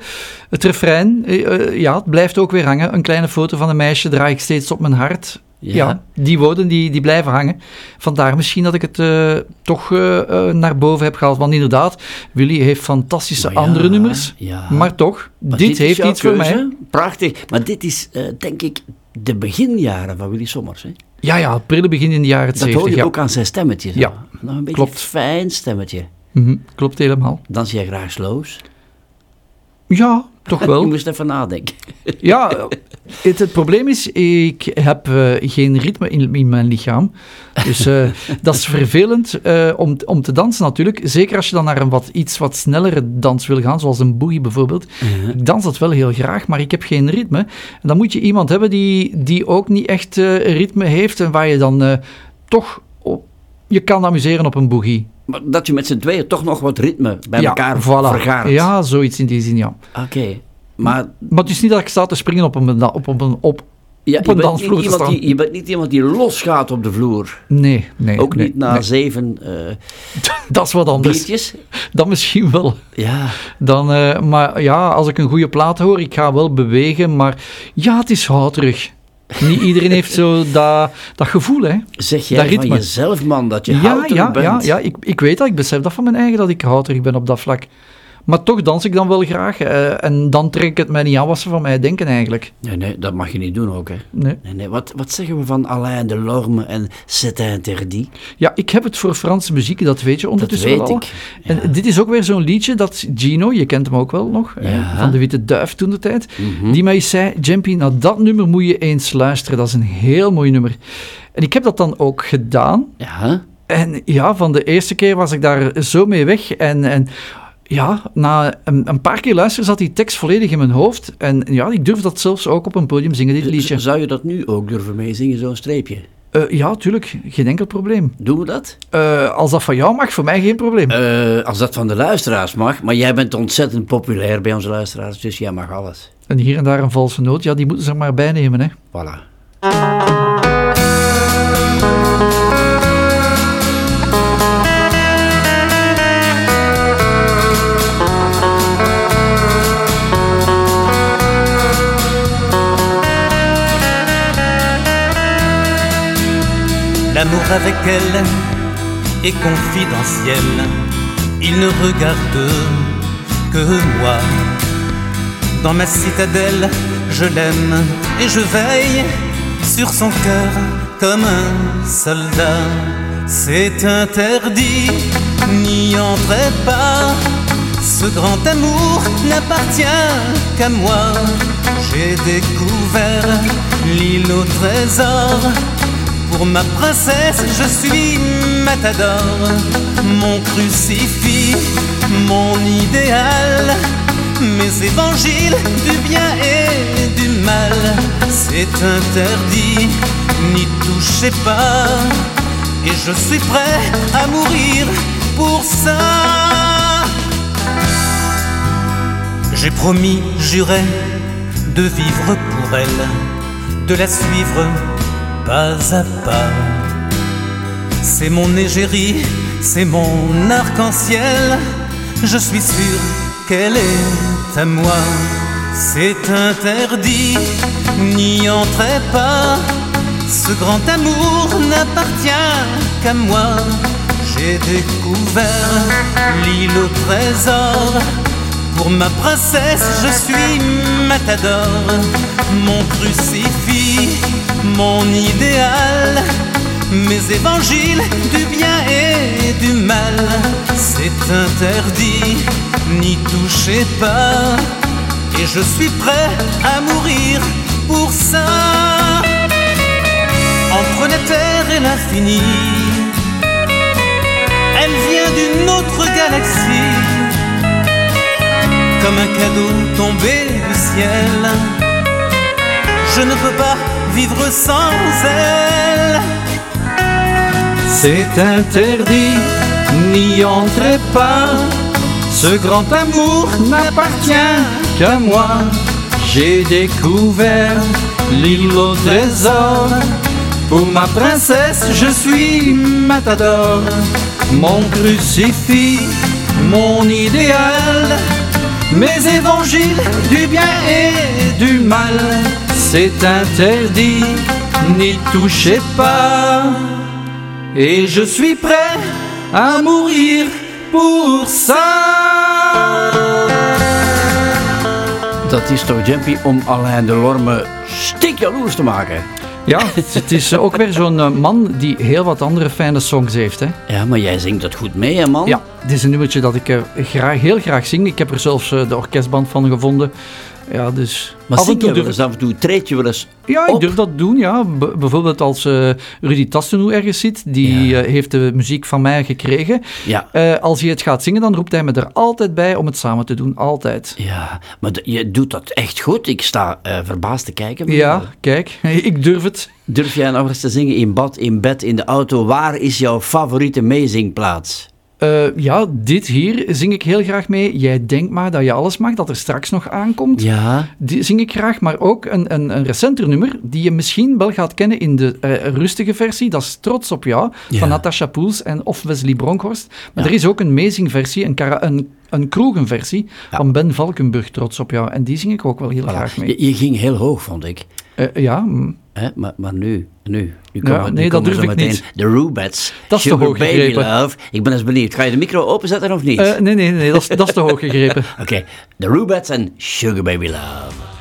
Het refrein, eh, eh, ja, het blijft ook weer hangen. Een kleine foto van een meisje draag ik steeds op mijn hart. Ja. Ja, die woorden die, die blijven hangen. Vandaar misschien dat ik het eh, toch naar boven heb gehaald. Want inderdaad, Willy heeft fantastische ja, andere nummers. ja. Maar toch, Maar dit, is heeft iets voor mij. Prachtig. Maar dit is, denk ik, de beginjaren van Willy Sommers. Hè? Ja, ja, het prille begin in de jaren Dat 70. hoor je ook aan zijn stemmetje. zo. Ja, Nog een beetje klopt. fijn stemmetje. Mhm, klopt helemaal. Dans jij graag slows? Ja, toch Je wel. moest even nadenken. Ja, het, het probleem is, ik heb eh, geen ritme in, in mijn lichaam. Dus eh, dat is vervelend eh, om, om te dansen natuurlijk. Zeker als je dan naar een wat, iets wat snellere dans wil gaan, zoals een boogie bijvoorbeeld. Ik dans dat wel heel graag, maar ik heb geen ritme. En dan moet je iemand hebben die, die ook niet echt ritme heeft en waar je dan toch op, je kan amuseren op een boogie. Maar dat je met z'n tweeën toch nog wat ritme bij ja, elkaar voilà. vergaart. Ja, zoiets in die zin, ja. Oké. Maar Maar het is niet dat ik sta te springen op een, op, op een, op, ja, op je, een bent dansvloer niet te iemand staan. die, je bent niet iemand die losgaat op de vloer. Nee, nee. Ook nee, niet na nee. zeven eh Dat is wat anders. biertjes. Dan misschien wel. Ja. Dan, eh, maar ja, als ik een goede plaat hoor, ik ga wel bewegen, maar ja, het is houterig. Niet iedereen heeft zo dat, dat gevoel, hè. Zeg Dat jij van ritme. jezelf, man, dat je Ja, houterig ja, bent? ja, ja ik, ik weet dat, ik besef dat van mijn eigen, dat ik houterig ben op dat vlak. Maar toch dans ik dan wel graag. eh, en dan trek ik het mij niet aan wat ze van mij denken eigenlijk. Nee, nee, dat mag je niet doen ook, hè. Nee. Nee, nee. Wat, wat zeggen we van Alain Delorme en C'est interdit? Ja, ik heb het voor Franse muziek, dat weet je ondertussen weet wel al. ik, En dit is ook weer zo'n liedje dat Gino, je kent hem ook wel nog, van de Witte Duif toen de tijd, Mhm. die mij zei, Jumpy, naar dat nummer moet je eens luisteren. Dat is een heel mooi nummer. En ik heb dat dan ook gedaan. Ja, En ja, van de eerste keer was ik daar zo mee weg. En, en ja, na een, een paar keer luisteren zat die tekst volledig in mijn hoofd. En ja, ik durf dat zelfs ook op een podium zingen, dit liedje. zou je dat nu ook durven meezingen, zo'n streepje? Eh, ja, tuurlijk. Geen enkel probleem. Doen we dat? Eh, als dat van jou mag, voor mij geen probleem. Eh, als dat van de luisteraars mag, maar jij bent ontzettend populair bij onze luisteraars, dus jij mag alles. En hier en daar een valse noot, ja, die moeten ze er maar bij nemen, hè. Voilà. L'amour avec elle est confidentiel. Il ne regarde que moi. Dans ma citadelle, je l'aime et je veille sur son cœur comme un soldat. C'est interdit, n'y entrez pas. Ce grand amour n'appartient qu'à moi. J'ai découvert l'île au trésor. Pour ma princesse, je suis matador. Mon crucifix, mon idéal. Mes évangiles du bien et du mal. C'est interdit, n'y touchez pas. Et je suis prêt à mourir pour ça. J'ai promis, juré, de vivre pour elle, de la suivre pas à pas. C'est mon égérie, c'est mon arc-en-ciel. Je suis sûr qu'elle est à moi. C'est interdit, n'y entrez pas. Ce grand amour n'appartient qu'à moi. J'ai découvert l'île au trésor. Pour ma princesse, je suis matador. Mon crucifix, mon idéal. Mes évangiles du bien et du mal. C'est interdit, n'y touchez pas. Et je suis prêt à mourir pour ça. Entre la terre et l'infini, elle vient d'une autre galaxie comme un cadeau tombé du ciel. Je ne peux pas vivre sans elle. C'est interdit, n'y entrez pas. Ce grand amour n'appartient qu'à moi. J'ai découvert l'île au trésor. Pour ma princesse, je suis matador. Mon crucifix, mon idéal. Mes évangiles du bien et du mal. C'est interdit, n'y touchez pas. Et je suis prêt à mourir pour ça. Dat is toch Jumpy om Alain Delorme stikjaloers te maken. Ja, het is ook weer zo'n eh, man die heel wat andere fijne songs heeft. Hè. Ja, maar jij zingt dat goed mee, hè man? Ja, dit is een nummertje dat ik eh, graag, heel graag zing. Ik heb er zelfs eh, de orkestband van gevonden. Ja, dus Maar af en toe durf- af en toe, treed je wel eens Ja, ik op? durf dat doen, ja. B- bijvoorbeeld als eh, Rudy Tastenhoe ergens zit, die Ja. eh, heeft de muziek van mij gekregen. Ja. Eh, als hij het gaat zingen, dan roept hij me er altijd bij om het samen te doen, altijd. Ja, maar je doet dat echt goed. Ik sta verbaasd te kijken. Ja, kijk, ik durf het. Durf jij nog eens te zingen in bad, in bed, in de auto? Waar is jouw favoriete meezingplaats? Eh, ja, dit hier zing ik heel graag mee. Jij denkt maar dat je alles mag, dat er straks nog aankomt. Ja, Die zing ik graag, maar ook een, een, een recenter nummer die je misschien wel gaat kennen in de eh, rustige versie. Dat is Trots op jou, Ja. van Natasha Poels en of Wesley Bronkhorst. Maar Ja. er is ook een meezingversie, een, kara- een een kroegenversie van Ben Valkenburg, Trots op jou. En die zing ik ook wel heel graag mee. Je, je ging heel hoog, vond ik. Eh, ja, Hè, maar, maar nu, nu, nu Ja, komen, nu nee, dat durf ik meteen niet. de Rubets. Dat is te Sugar hoog Baby gegrepen. Love. Ik ben eens benieuwd. Ga je de micro openzetten of niet? eh, nee, nee, nee, dat is, dat is te hoog gegrepen. Oké, de Rubets en Sugar Baby Love.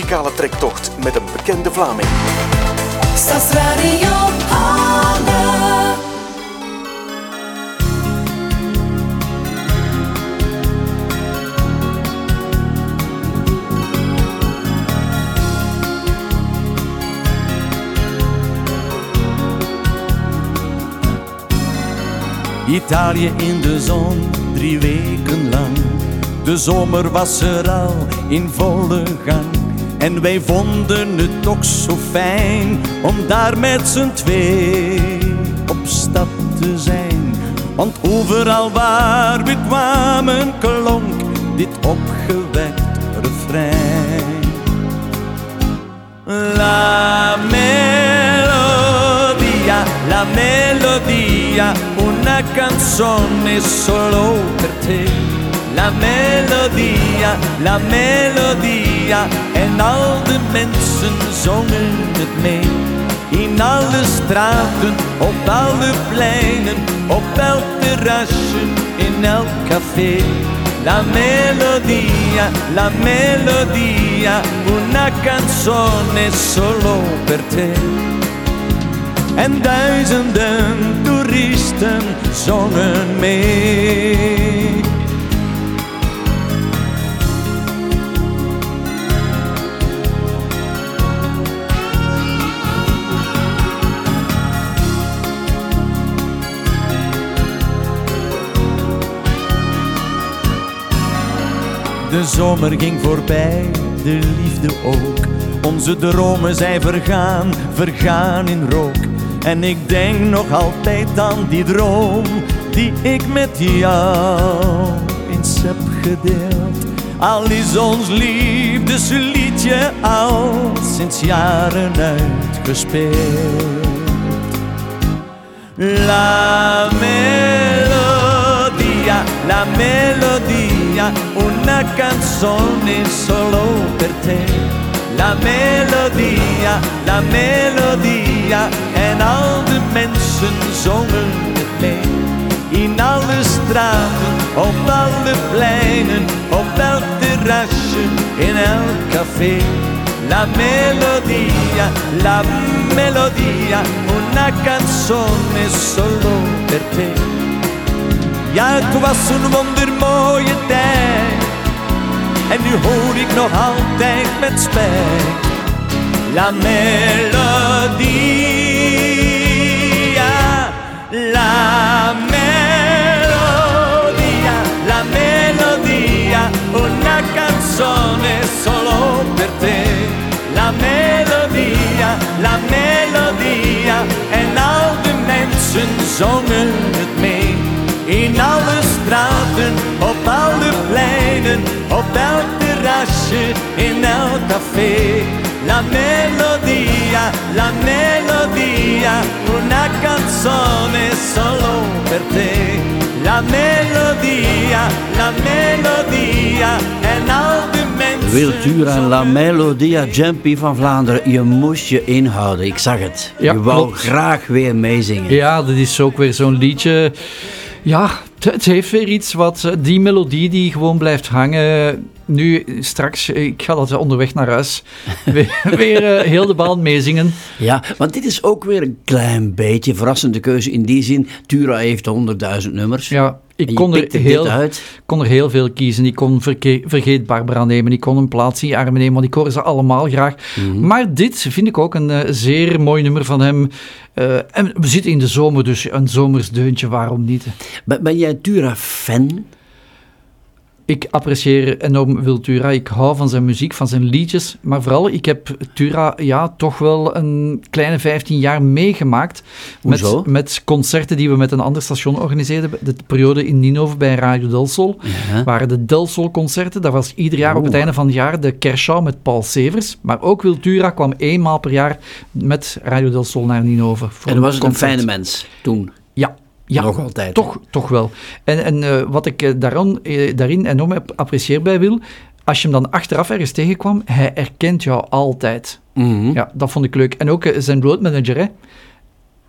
Muzikale trektocht met een bekende Vlaming. Stadsradio Halle. Italië in de zon, drie weken lang. De zomer was er al in volle gang. En wij vonden het toch zo fijn om daar met z'n twee op stap te zijn. Want overal waar we kwamen klonk dit opgewekt refrein. La melodia, la melodia, una canzone solo per te. La melodia, la melodia, en al de mensen zongen het mee. In alle straten, op alle pleinen, op elk terrasje, in elk café. La melodia, la melodia, una canzone solo per te. En duizenden toeristen zongen mee. De zomer ging voorbij, de liefde ook. Onze dromen zijn vergaan, vergaan in rook. En ik denk nog altijd aan die droom die ik met jou eens heb gedeeld. Al is ons liefdesliedje al sinds jaren uitgespeeld. La melodia, la melodia, una canzone solo per te. La melodia, la melodia, en al de mensen zongen het mee. In alle straten, op alle pleinen, op elk terrasje, in elk café. La melodia, la melodia, una canzone solo per te. Ja, het was een wondermooie tijd. En nu hoor ik nog altijd met spijt. La melodia, la melodia, la melodia, una canzone solo per te. La melodia, la melodia, en al de mensen zongen het mee. In alle straten, op alle pleinen, op elk terrasje, in elk café. La melodia, la melodia, una canzone solo per te. La melodia, la melodia, en al de mensen. Wiltura en La Melodia Jumpy van Vlaanderen, je moest je inhouden, ik zag het. Ja, je wou klopt. graag weer meezingen. Ja, dat is ook weer zo'n liedje. Ja, het, heeft weer iets wat eh, die melodie die gewoon blijft hangen. Nu, straks, ik ga dat onderweg naar huis weer, weer eh, heel de baan meezingen. Ja, want dit is ook weer een klein beetje verrassende keuze in die zin. Tura heeft 100.000 nummers. Ja, ik kon er, heel, uit. kon er heel veel kiezen. Ik kon verke- Vergeet Barbara nemen, ik kon een plaats in armen nemen, want ik hoor ze allemaal graag. Mhm. Maar dit vind ik ook een eh, zeer mooi nummer van hem. Eh, en we zitten in de zomer, dus een zomers deuntje, waarom niet? Ben, ben jij Tura-fan? Ik apprecieer enorm Wil Tura. Ik hou van zijn muziek, van zijn liedjes. Maar vooral, ik heb Tura ja, toch wel een kleine 15 jaar meegemaakt. Hoezo? Met, met concerten die we met een ander station organiseerden. De periode in Ninove bij Radio Del Sol. Ja. waren de Del Sol concerten. Dat was ieder jaar op het einde van het jaar de kerstshow met Paul Severs. Maar ook Wil Tura kwam eenmaal per jaar met Radio Del Sol naar Ninove. En was het een fijne mens toen? Ja. Ja, Nog altijd, Toch, toch wel. En, en eh, wat ik eh, daaraan, eh, daarin enorm ap- apprecieer bij Wil, als je hem dan achteraf ergens tegenkwam, hij herkent jou altijd. Mhm. Ja, dat vond ik leuk. En ook zijn roadmanager, hè.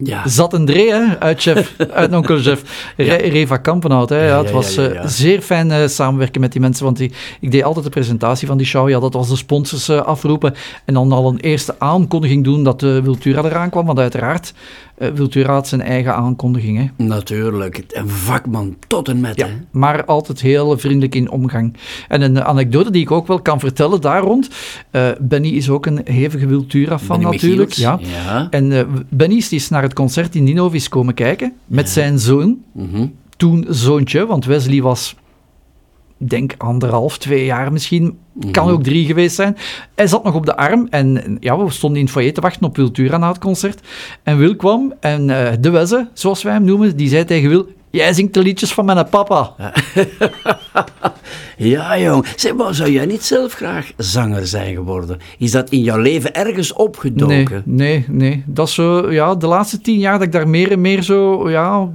Ja. Zat een Dree, hè, uit, chef, uit Onkel Chef. Re- Reva Kampenhout, hè. Ja, Ja, het was zeer fijn samenwerken met die mensen, want die, ik deed altijd de presentatie van die show. Ja, dat was de sponsors eh, afroepen en dan al een eerste aankondiging doen dat de Wiltura eraan kwam, want uiteraard, eh Wiltura had zijn eigen aankondiging, hè. Natuurlijk. Een vakman tot en met. Ja, hè. maar altijd heel vriendelijk in omgang. En een anekdote die ik ook wel kan vertellen daar rond. eh, Benny is ook een hevige Wiltura van Benny natuurlijk. Ja. En eh, Benny is is naar het concert in Ninove is komen kijken met zijn zoon. Mhm. Toen zoontje, want Wesley was denk anderhalf, twee jaar misschien. Kan Mhm. ook drie geweest zijn. Hij zat nog op de arm en ja, we stonden in het foyer te wachten op Wiltura na het concert. En Wil kwam en eh, de Wesse, zoals wij hem noemen, die zei tegen Wil... Jij zingt de liedjes van mijn papa. Ja, jong. Zeg, maar zou jij niet zelf graag zanger zijn geworden? Is dat in jouw leven ergens Nee, opgedoken? nee, nee. Dat is zo, ja, de laatste tien jaar dat ik daar meer en meer zo, ja,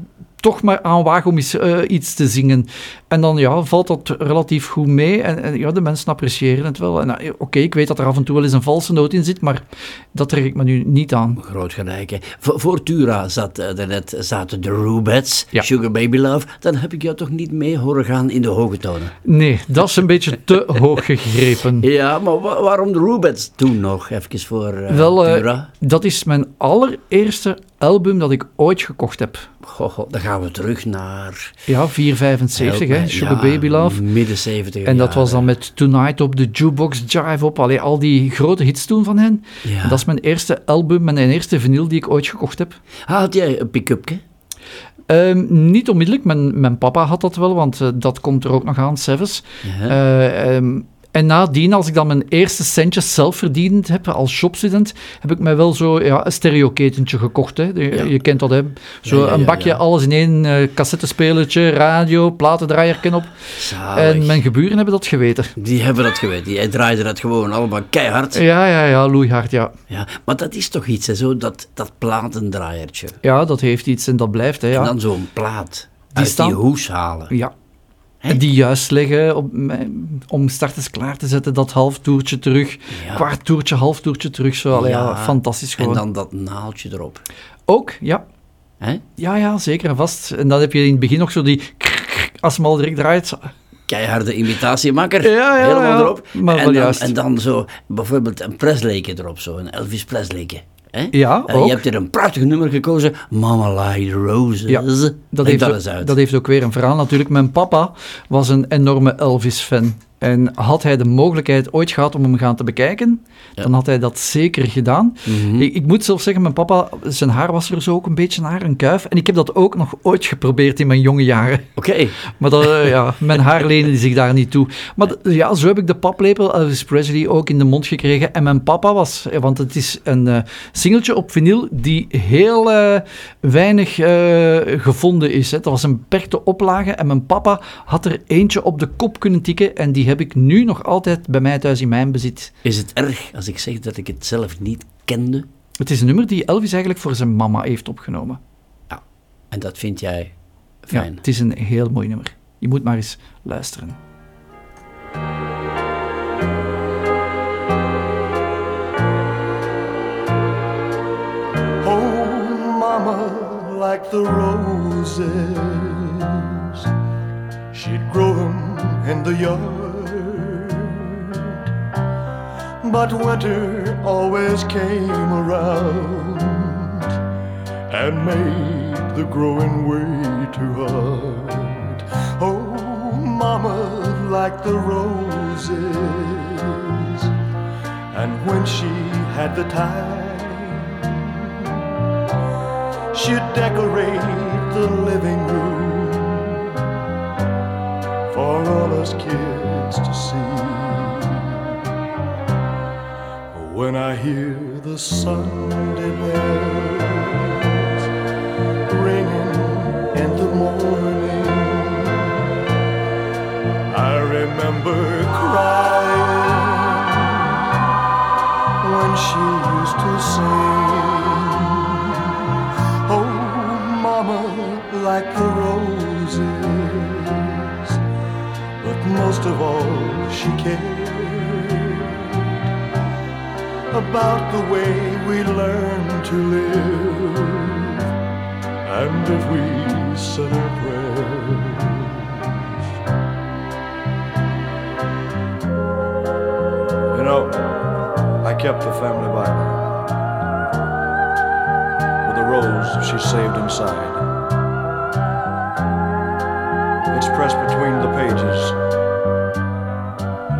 toch maar aan wagen om eens eh, iets te zingen. En dan ja, valt dat relatief goed mee. En, en ja, de mensen appreciëren het wel. En eh, Oké, ik weet dat er af en toe wel eens een valse noot in zit, maar dat trek ik me nu niet aan. Groot gelijk, hè. Voor, voor Tura zat, eh, daarnet zaten de Rubettes, Sugar Baby Love. Dan heb ik jou toch niet mee horen gaan in de hoge tonen. Nee, dat is een beetje te hoog gegrepen. Ja, maar wa- waarom de Rubettes toen nog? Even voor eh, Wel, eh, Tura. dat is mijn allereerste album dat ik ooit gekocht heb. Goh, dan gaan we terug naar... Ja, 475, Help hè, Sugar ja, Baby Love. Midden 70 En dat was dan met Tonight op de Jukebox Jive op. Allee, al die grote hits toen van hen. Ja. Dat is mijn eerste album, mijn eerste vinyl die ik ooit gekocht heb. Ah, Had jij een pick-upje? Ehm, niet onmiddellijk, mijn, mijn papa had dat wel, want eh, dat komt er ook nog aan, Sevens. Ja. Eh, ehm, en nadien, als ik dan mijn eerste centjes zelf verdiend heb als shopstudent, heb ik mij wel zo ja, een stereoketentje gekocht. Hè. Je, je kent dat, hè. Zo Ja, een bakje, alles in één, eh cassettespelertje, radio, platendraaierken op. Zalig. En mijn geburen hebben dat geweten. Die hebben dat geweten. Jij draaide dat gewoon allemaal keihard. Ja, ja, ja, loeihard, ja. Ja, maar dat is toch iets, hè, zo dat, dat platendraaiertje. Ja, dat heeft iets en dat blijft, hè, ja. En dan zo'n plaat uit staan- die hoes halen. Ja. En die juist leggen op, om starters klaar te zetten, dat half toertje terug, Ja. kwart toertje, half toertje terug, zo, allee, ja, fantastisch En gewoon. dan dat naaldje erop. Ook, ja. Hè? Ja, ja, zeker en vast. En dan heb je in het begin nog zo die, als al direct draait, Keiharde imitatiemaker. Ja, ja, Helemaal ja. erop. Maar en, wel dan, juist. en dan zo bijvoorbeeld een Presleyke erop, zo een Elvis Presleyke. Hè? Ja, Eh, ook. je hebt hier een prachtig nummer gekozen, Mama Like Roses. Ja, dat heeft, dat dat heeft ook weer een verhaal natuurlijk. Mijn papa was een enorme Elvis-fan. En had hij de mogelijkheid ooit gehad om hem gaan te bekijken, dan had hij dat zeker gedaan. Mhm. ik, ik moet zelf zeggen, mijn papa, zijn haar was er zo ook een beetje naar, een kuif. En ik heb dat ook nog ooit geprobeerd in mijn jonge jaren. Oké. Maar dat, eh, ja, mijn haar leende zich daar niet toe. Maar ja, zo heb ik de paplepel Elvis Presley ook in de mond gekregen. En mijn papa was, eh, want het is een eh, singeltje op vinyl die heel weinig gevonden is. Hè. Dat was een beperkte oplage en mijn papa had er eentje op de kop kunnen tikken. En die heb ik nu nog altijd bij mij thuis in mijn bezit. Is het erg als ik zeg dat ik het zelf niet kende? Het is een nummer die Elvis eigenlijk voor zijn mama heeft opgenomen. En dat vind jij Ja, fijn? het is een heel mooi nummer. Je moet maar eens luisteren. Oh, mama, like the roses, she'd grow 'em in the yard. But winter always came around and made the growing way too hard. Oh, mama, like the roses, and when she had the time. She'd decorate the living room for all us kids to see. When I hear the Sunday bells ringing in the morning, I remember crying when she used to sing. Oh, mama, like the roses. But most of all, she cared about the way we learn to live. And if we said our prayers. You know, I kept the family Bible with a rose she saved inside. It's pressed between the pages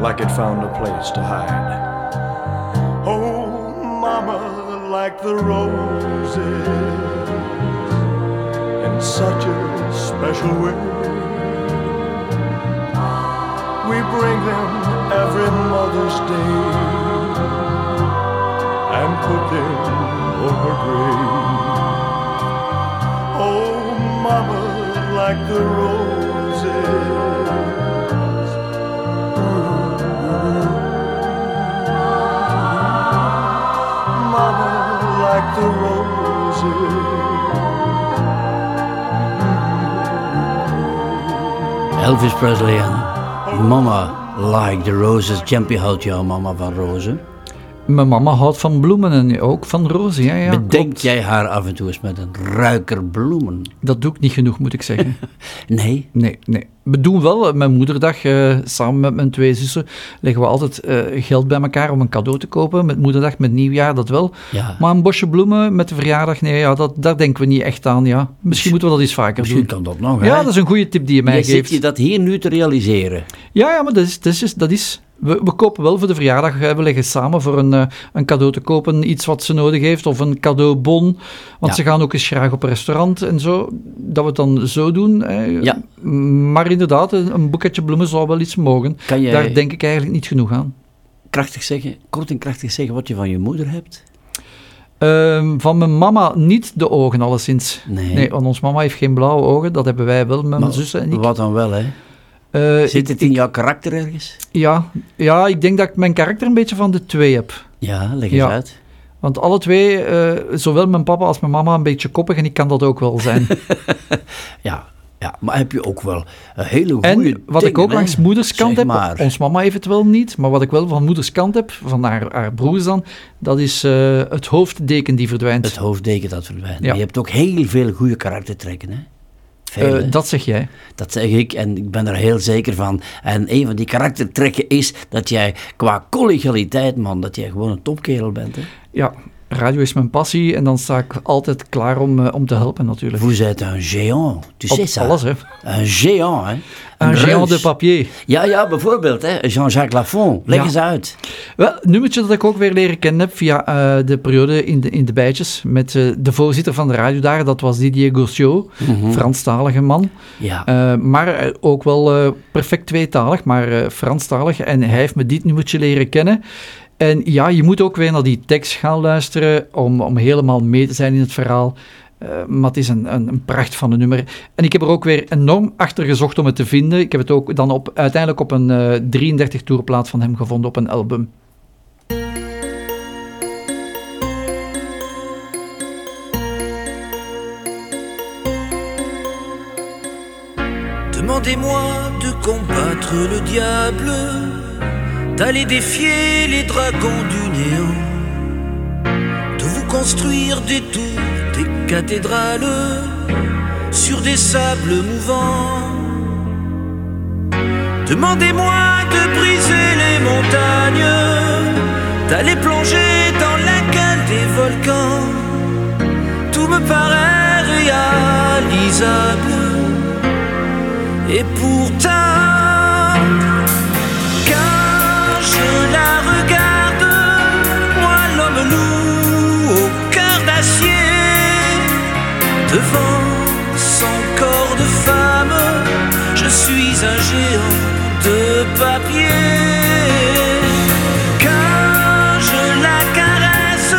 like it found a place to hide. The roses in such a special way. We bring them every Mother's Day and put them on her grave. Oh, mama, like the roses. de rozen. Elvis Presley en Mama Like the Roses. Jampie houdt jouw mama van rozen? Mijn mama houdt van bloemen en ook van rozen. Ja, ja, Bedenk jij haar af en toe eens met een ruiker bloemen? Dat doe ik niet genoeg, moet ik zeggen. nee? Nee, nee. We doen wel, mijn moederdag, eh, samen met mijn twee zussen, leggen we altijd eh, geld bij elkaar om een cadeau te kopen. Met moederdag, met nieuwjaar, dat wel. Ja. Maar een bosje bloemen met de verjaardag, nee, ja, dat, daar denken we niet echt aan. Ja. Misschien moeten we dat eens vaker Misschien doen. kan dat nog, hè? Ja, dat is een goede tip die je mij Jij geeft. zit je dat hier nu te realiseren. Ja, ja, maar dat is, dat is, dat is we, we kopen wel voor de verjaardag, we leggen samen voor een, eh, een cadeau te kopen, iets wat ze nodig heeft, of een cadeaubon. Want Ja. ze gaan ook eens graag op een restaurant en zo, dat we het dan zo doen. hè. Ja. Maar inderdaad, een, boeketje bloemen zou wel iets mogen. Daar denk ik eigenlijk niet genoeg aan. Krachtig zeggen, kort en krachtig zeggen wat je van je moeder hebt. Ehm, van mijn mama niet de ogen, alleszins. Nee. want ons mama heeft geen blauwe ogen, dat hebben wij wel met mijn zussen en ik. Wat dan wel, hè? Eh, Zit het in jouw karakter ergens? Ja, ja, ik denk dat ik mijn karakter een beetje van de twee heb. Ja, leg eens Ja. uit. Want alle twee, eh, zowel mijn papa als mijn mama, een beetje koppig en ik kan dat ook wel zijn. Ja, ja, maar heb je ook wel een hele goede en wat ik ook langs moederskant Zeg heb, maar. ons mama heeft het wel niet, maar wat ik wel van moederskant heb, van haar, haar broers dan, dat is eh, het hoofddeken die verdwijnt. Het hoofddeken dat verdwijnt. Ja. Je hebt ook heel veel goede karaktertrekken, hè? Veel, Eh, hè? dat zeg jij. Dat zeg ik en ik ben er heel zeker van. En een van die karaktertrekken is dat jij qua collegialiteit, man, dat jij gewoon een topkerel bent. Hè? Ja, radio is mijn passie en dan sta ik altijd klaar om, eh, om te helpen natuurlijk. Vous êtes un géant, tu Op sais ça. alles, hè. Un géant, hè? Un géant de papier. Ja, ja, bijvoorbeeld, hè? Jean-Jacques Lafont. Leg Ja. eens uit. Wel, een nummertje dat ik ook weer leren kennen heb via eh, de periode in de, in de bijtjes met eh, de voorzitter van de radiodagen, dat was Didier Gaussiot, Mhm. Franstalige man. Ja. Maar ook wel perfect tweetalig, maar Franstalig. En hij heeft me dit nummertje leren kennen. En ja, je moet ook weer naar die tekst gaan luisteren om, om helemaal mee te zijn in het verhaal. Eh, maar het is een, een, een pracht van een nummer. En ik heb er ook weer enorm achter gezocht om het te vinden. Ik heb het ook dan op, uiteindelijk op een eh 33 toerplaat van hem gevonden op een album. Demandez-moi de combattre le diable, d'aller défier les dragons du néant, de vous construire des tours, des cathédrales sur des sables mouvants. Demandez-moi de briser les montagnes, d'aller plonger dans la cale des volcans. Tout me paraît réalisable. Et pourtant, papier. Quand je la caresse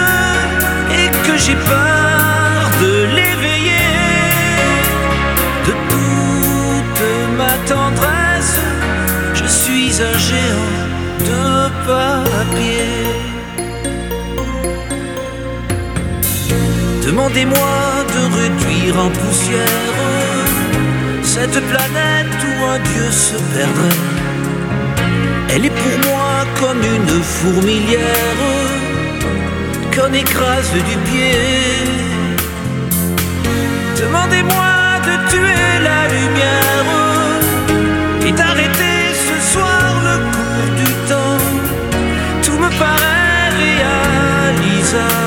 et que j'ai peur Demandez-moi de réduire en poussière cette planète où un dieu se perdrait. Elle est pour moi comme une fourmilière qu'on écrase du pied. Demandez-moi de tuer la lumière et d'arrêter deserve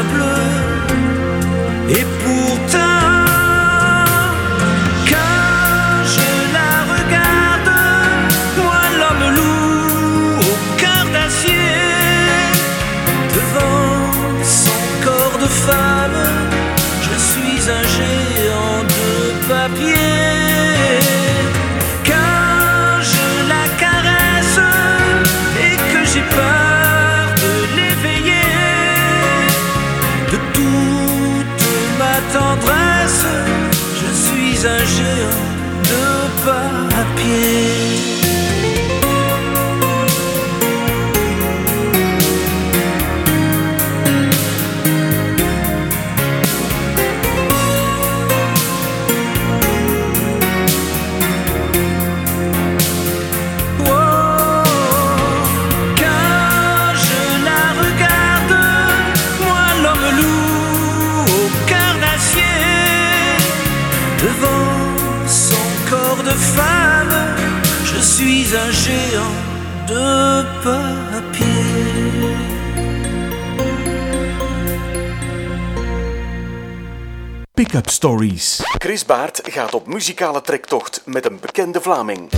Stories. Chris Baert gaat op muzikale trektocht met een bekende Vlaming.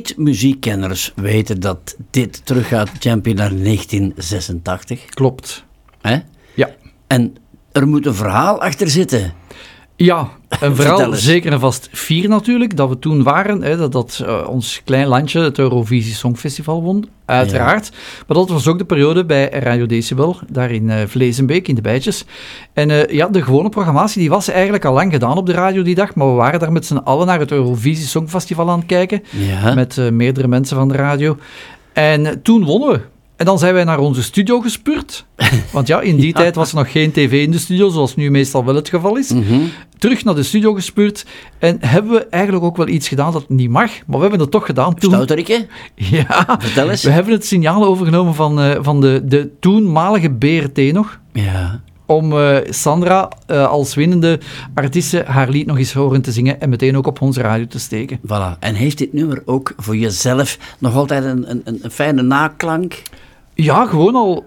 Niet-muziekkenners weten dat dit teruggaat, Champion, naar 1986. Klopt. Hè? Ja. En er moet een verhaal achter zitten. Ja, verhaal eens. zeker en vast vier natuurlijk, dat we toen waren, hè, dat, dat eh, ons klein landje het Eurovisie Songfestival won, uiteraard. Maar dat was ook de periode bij Radio Decibel, daar in eh, Vlezenbeek, in de Bijtjes. En eh, ja, de gewone programmatie die was eigenlijk al lang gedaan op de radio die dag, maar we waren daar met z'n allen naar het Eurovisie Songfestival aan het kijken, Ja. met meerdere mensen van de radio. En toen wonnen we. En dan zijn wij naar onze studio gespuurd. Want ja, in die tijd was er nog geen tv in de studio, zoals nu meestal wel het geval is. Mhm. Terug naar de studio gespuurd. En hebben we eigenlijk ook wel iets gedaan dat niet mag, maar we hebben het toch gedaan toen. Stouterikke? Ja. Vertel eens. We hebben het signaal overgenomen van, eh, van de, de toenmalige BRT nog. Ja. Om eh, Sandra eh, als winnende artieste haar lied nog eens horen te zingen en meteen ook op onze radio te steken. Voilà. En heeft dit nummer ook voor jezelf nog altijd een, een, een fijne naklank? Ja, gewoon al.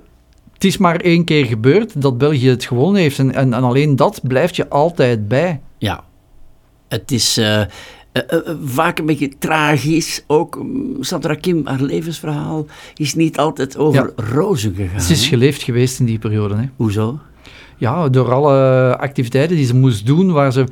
Het is maar één keer gebeurd dat België het gewonnen heeft. En, en, en alleen dat blijft je altijd bij. Ja. Het is eh, eh, eh, vaak een beetje tragisch. Ook mm, Sandra Kim, haar levensverhaal is niet altijd over rozen gegaan. Ze is geleefd geweest in die periode. Hè. Hoezo? Ja, door alle activiteiten die ze moest doen, waar ze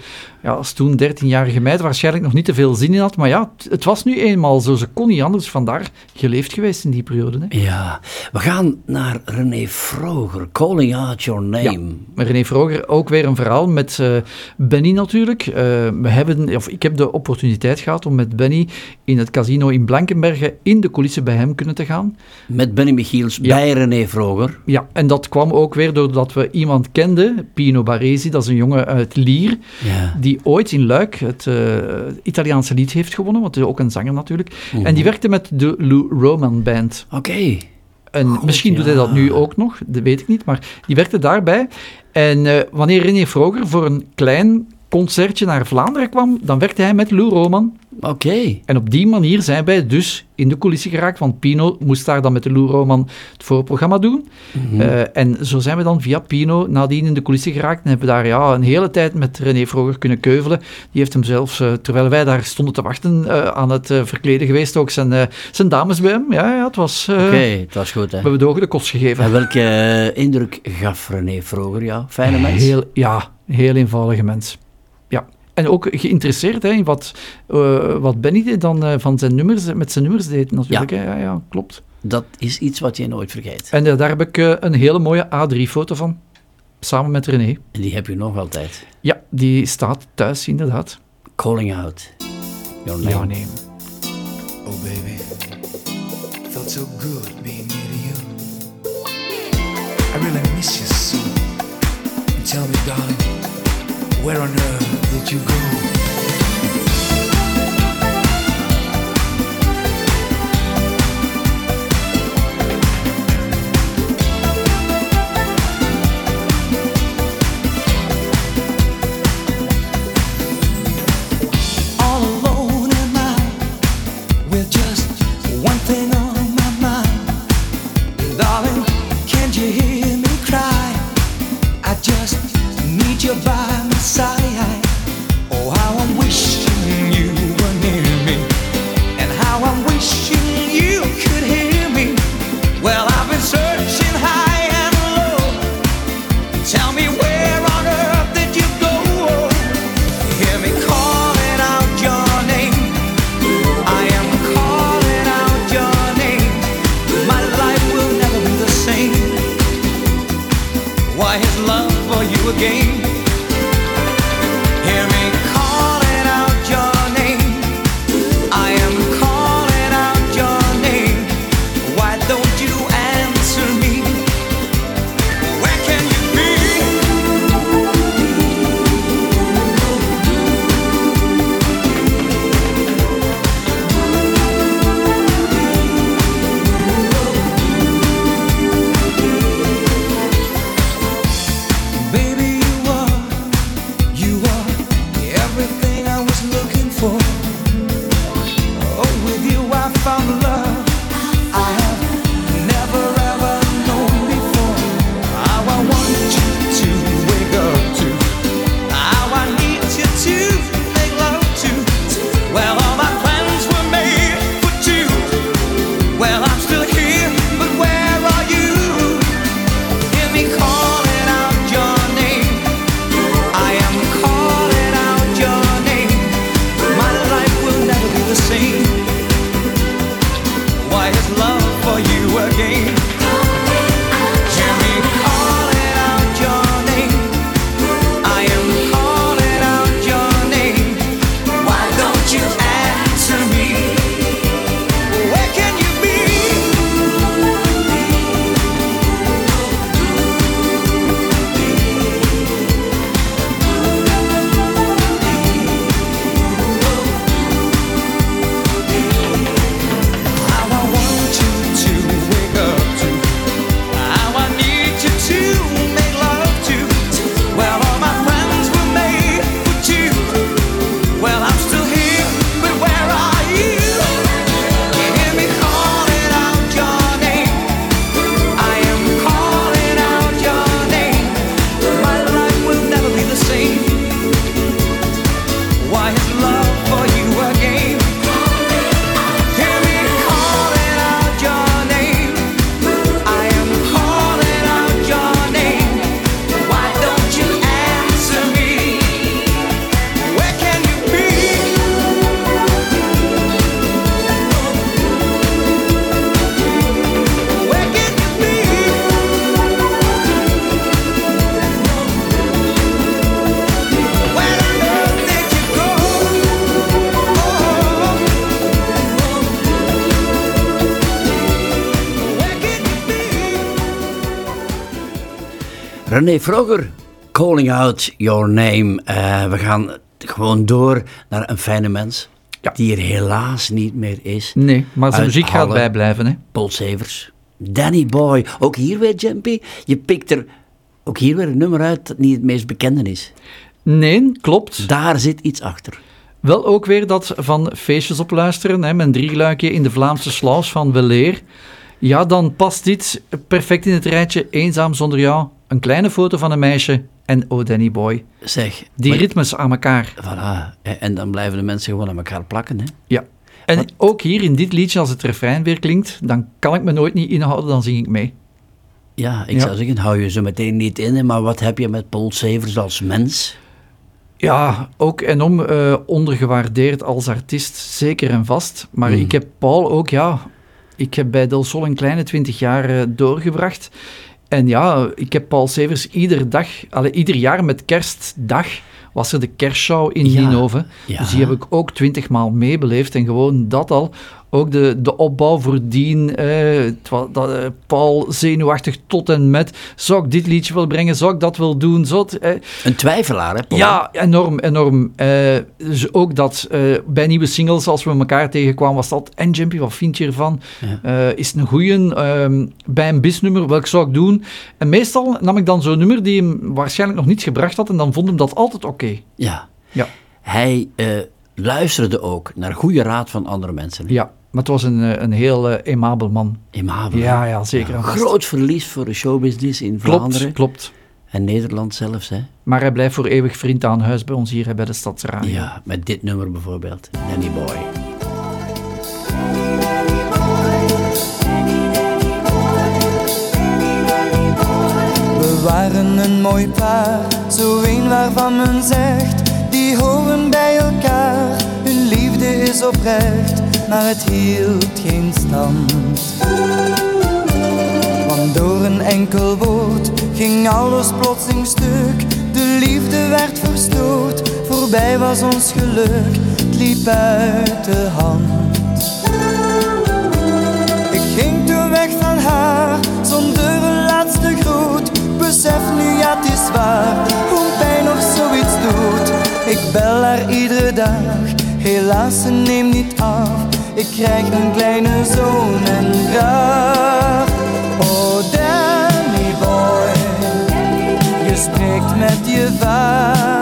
ja, als toen 13-jarige meid waarschijnlijk nog niet te veel zin in had. Maar ja, het, was nu eenmaal zo. Ze kon niet anders. Vandaar geleefd geweest in die periode. Hè. Ja, we gaan naar René Vroger, Calling Out Your Name. Maar René Vroger, ook weer een verhaal met eh, Benny natuurlijk. Eh, we hebben, of ik heb de opportuniteit gehad om met Benny in het casino in Blankenberge in de coulissen bij hem kunnen te gaan. Met Benny Michiels Ja. bij René Vroger. Ja, en dat kwam ook weer doordat we iemand kenden, Pino Baresi, dat is een jongen uit Lier, Ja. die ooit in Luik het eh, Italiaanse lied heeft gewonnen, want hij is ook een zanger natuurlijk. Mhm. En die werkte met de Lou Roman Band. Oké. En misschien doet hij dat nu ook nog, dat weet ik niet, maar die werkte daarbij. En eh, wanneer René Vroger voor een klein concertje naar Vlaanderen kwam, dan werkte hij met Lou Roman. Oké. En op die manier zijn wij dus in de coulissen geraakt, want Pino moest daar dan met de Lou Roman het voorprogramma doen. Mhm. Eh, en zo zijn we dan via Pino nadien in de coulissen geraakt en hebben daar ja, een hele tijd met René Vroger kunnen keuvelen. Die heeft hem zelfs, eh, terwijl wij daar stonden te wachten, eh, aan het verkleden geweest, ook zijn, zijn dames bij hem. Ja, ja het was... Oké, het was goed, hè. We hebben de ogen de kost gegeven. En welke indruk gaf René Vroger? Ja, fijne mens. Heel, ja, heel eenvoudige mens. En ook geïnteresseerd hè, in wat, eh, wat Benny dan eh, van zijn nummers, met zijn nummers deed natuurlijk. Ja. hè. Ja, ja, klopt. Dat is iets wat je nooit vergeet. En eh, daar heb ik een hele mooie A3-foto van. Samen met René. En die heb je nog altijd. Ja, die staat thuis inderdaad. Calling out your name. Your name. Oh baby, felt so good being near you. I really miss you so. Tell me, darling, where on earth did you go? All alone René Frogger, Calling Out Your Name. Eh, we gaan gewoon door naar een fijne mens. Die er helaas niet meer is. Nee, maar zijn muziek gaat bijblijven. Hè? Paul Severs. Danny Boy. Ook hier weer, Jumpy. Je pikt er ook hier weer een nummer uit dat niet het meest bekende is. Nee, klopt. Daar zit iets achter. Wel ook weer dat van feestjes op luisteren, hè, mijn drieluikje in de Vlaamse slaus van Weleer. Ja, dan past dit perfect in het rijtje Eenzaam zonder jou, een kleine foto van een meisje en Oh Danny Boy. Zeg. Die maar- ritmes aan elkaar. Voilà. En dan blijven de mensen gewoon aan elkaar plakken. Hè? Ja. En ook hier in dit liedje, als het refrein weer klinkt, dan kan ik me nooit niet inhouden, dan zing ik mee. Ja, ik Ja. zou zeggen, hou je zo meteen niet in. Maar wat heb je met Paul Severs als mens? Ja, ook enorm eh ondergewaardeerd als artiest, zeker en vast. Maar Mm. ik heb Paul ook, ja, ik heb bij Del Sol een kleine twintig jaar eh, doorgebracht. En ja, ik heb Paul Severs iedere dag, alle, ieder jaar met kerstdag was er de kerstshow in ja. Dus die heb ik ook twintig maal meebeleefd. En gewoon dat al, ook de, de opbouw voordien, eh, dat, eh, Paul zenuwachtig tot en met, zou ik dit liedje wil brengen, zou ik dat wil doen? Eh, Een twijfelaar, hè, Paul? ja, enorm, enorm. Eh, dus ook dat eh, bij nieuwe singles, als we elkaar tegenkwamen, was dat... En Jumpy, wat vind je ervan? Eh, is het een goeie? Ehm, bij een bisnummer, welk zou ik doen? En meestal nam ik dan zo'n nummer die hem waarschijnlijk nog niets gebracht had, en dan vond hem dat altijd oké. Ja. Ja. Hij luisterde ook naar goede raad van andere mensen. Ja, maar het was een, eh, een heel eh aimabel man. Aimabel, hè? Ja, ja, zeker. en vast. Groot verlies voor de showbusiness in Klopt, Vlaanderen. klopt. En Nederland zelfs, hè? Maar hij blijft voor eeuwig vriend aan huis bij ons hier bij de Stadsradio. Ja, met dit nummer bijvoorbeeld. Danny Boy. We waren een mooi paar, zo een waarvan men zegt, die horen bij elkaar. Hun liefde is oprecht, maar het hield geen stand. Want door een enkel woord ging alles plotseling stuk. De liefde werd verstoord, voorbij was ons geluk, het liep uit de hand. Ik ging toen weg van haar, zonder een laatste groet. Besef nu, ja, het is waar, hoe pijn nog zoiets doet. Ik bel haar iedere dag, helaas, ze neemt niet af. Ik krijg een kleine zoon en. Oh, Danny boy, je spreekt met je vader.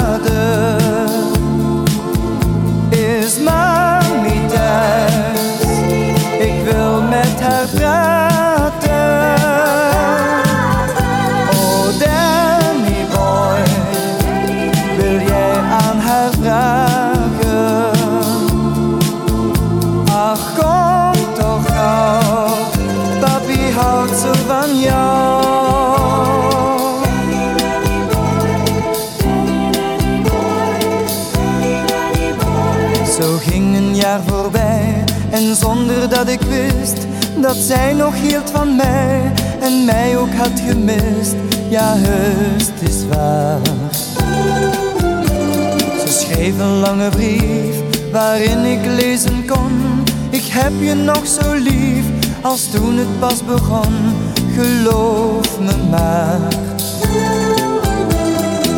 Dat zij nog hield van mij en mij ook had gemist. Ja, heus, het is waar. Ze schreef een lange brief waarin ik lezen kon: Ik heb je nog zo lief als toen het pas begon. Geloof me maar.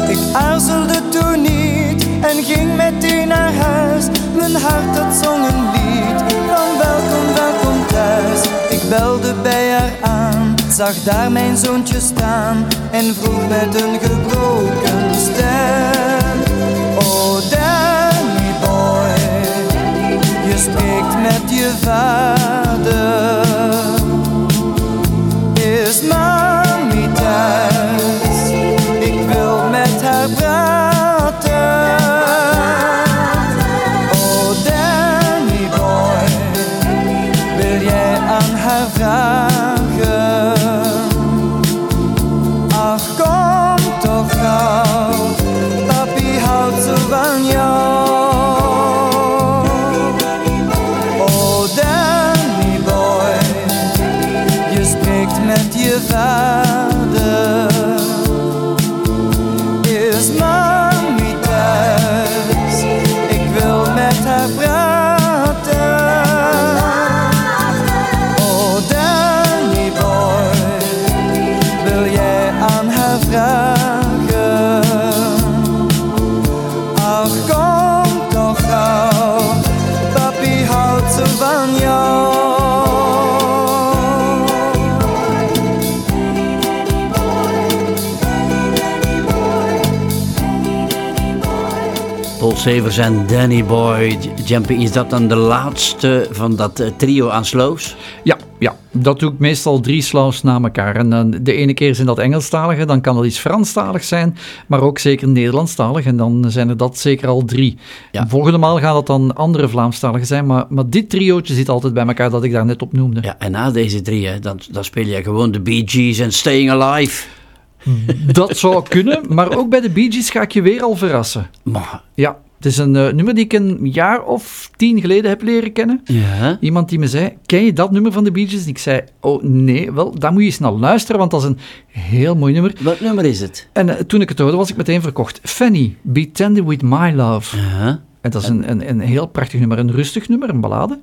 Ik aarzelde toen niet en ging meteen naar huis. Mijn hart dat zong een lied welkom, welkom thuis. Ik belde bij haar aan, zag daar mijn zoontje staan en vroeg met een gebroken stem. Oh Danny boy, je spreekt met je vader. Severs en Danny Boy. Jumpy, is dat dan de laatste van dat eh, trio aan slows? Ja, ja, dat doe ik meestal drie slows na elkaar. En de ene keer zijn dat Engelstalige, dan kan dat iets Franstalig zijn, maar ook zeker Nederlandstalig. En dan zijn er dat zeker al drie. Volgende maal gaat dat dan andere Vlaamstaligen zijn, maar, maar dit triootje zit altijd bij elkaar dat ik daar net op noemde. Ja, en na deze drie, hè, dan, dan speel je gewoon de Bee Gees en Staying Alive. Dat zou kunnen, maar ook bij de Bee Gees ga ik je weer al verrassen. Maar, Ja, het is een eh, nummer die ik een jaar of tien geleden heb leren kennen. Ja. Iemand die me zei, ken je dat nummer van de Bee Gees? En ik zei, oh nee, wel, daar moet je eens naar luisteren, want dat is een heel mooi nummer. Wat nummer is het? En eh, toen ik het hoorde, was ik meteen verkocht. Fanny, Be Tender With My Love. En dat is een, een, een heel prachtig nummer, een rustig nummer, een ballade.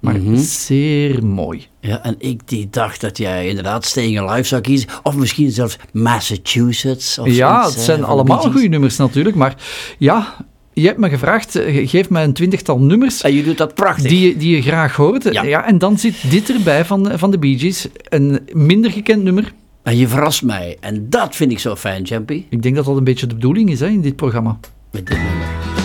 Maar zeer mooi. Ja, en ik die dacht dat jij inderdaad Staying Alive zou kiezen. Of misschien zelfs Massachusetts. Of ja, zoiets, het zijn allemaal goede nummers natuurlijk, maar ja... Je hebt me gevraagd, eh, geef mij een twintigtal nummers. En je doet dat prachtig. Die, je- die je graag hoort. Ja. en dan zit dit erbij van, van de Bee Gees. Een minder gekend nummer. En je verrast mij. En dat vind ik zo fijn, Jumpy. Ik denk dat dat een beetje de bedoeling is hè, in dit programma. Met dit nummer.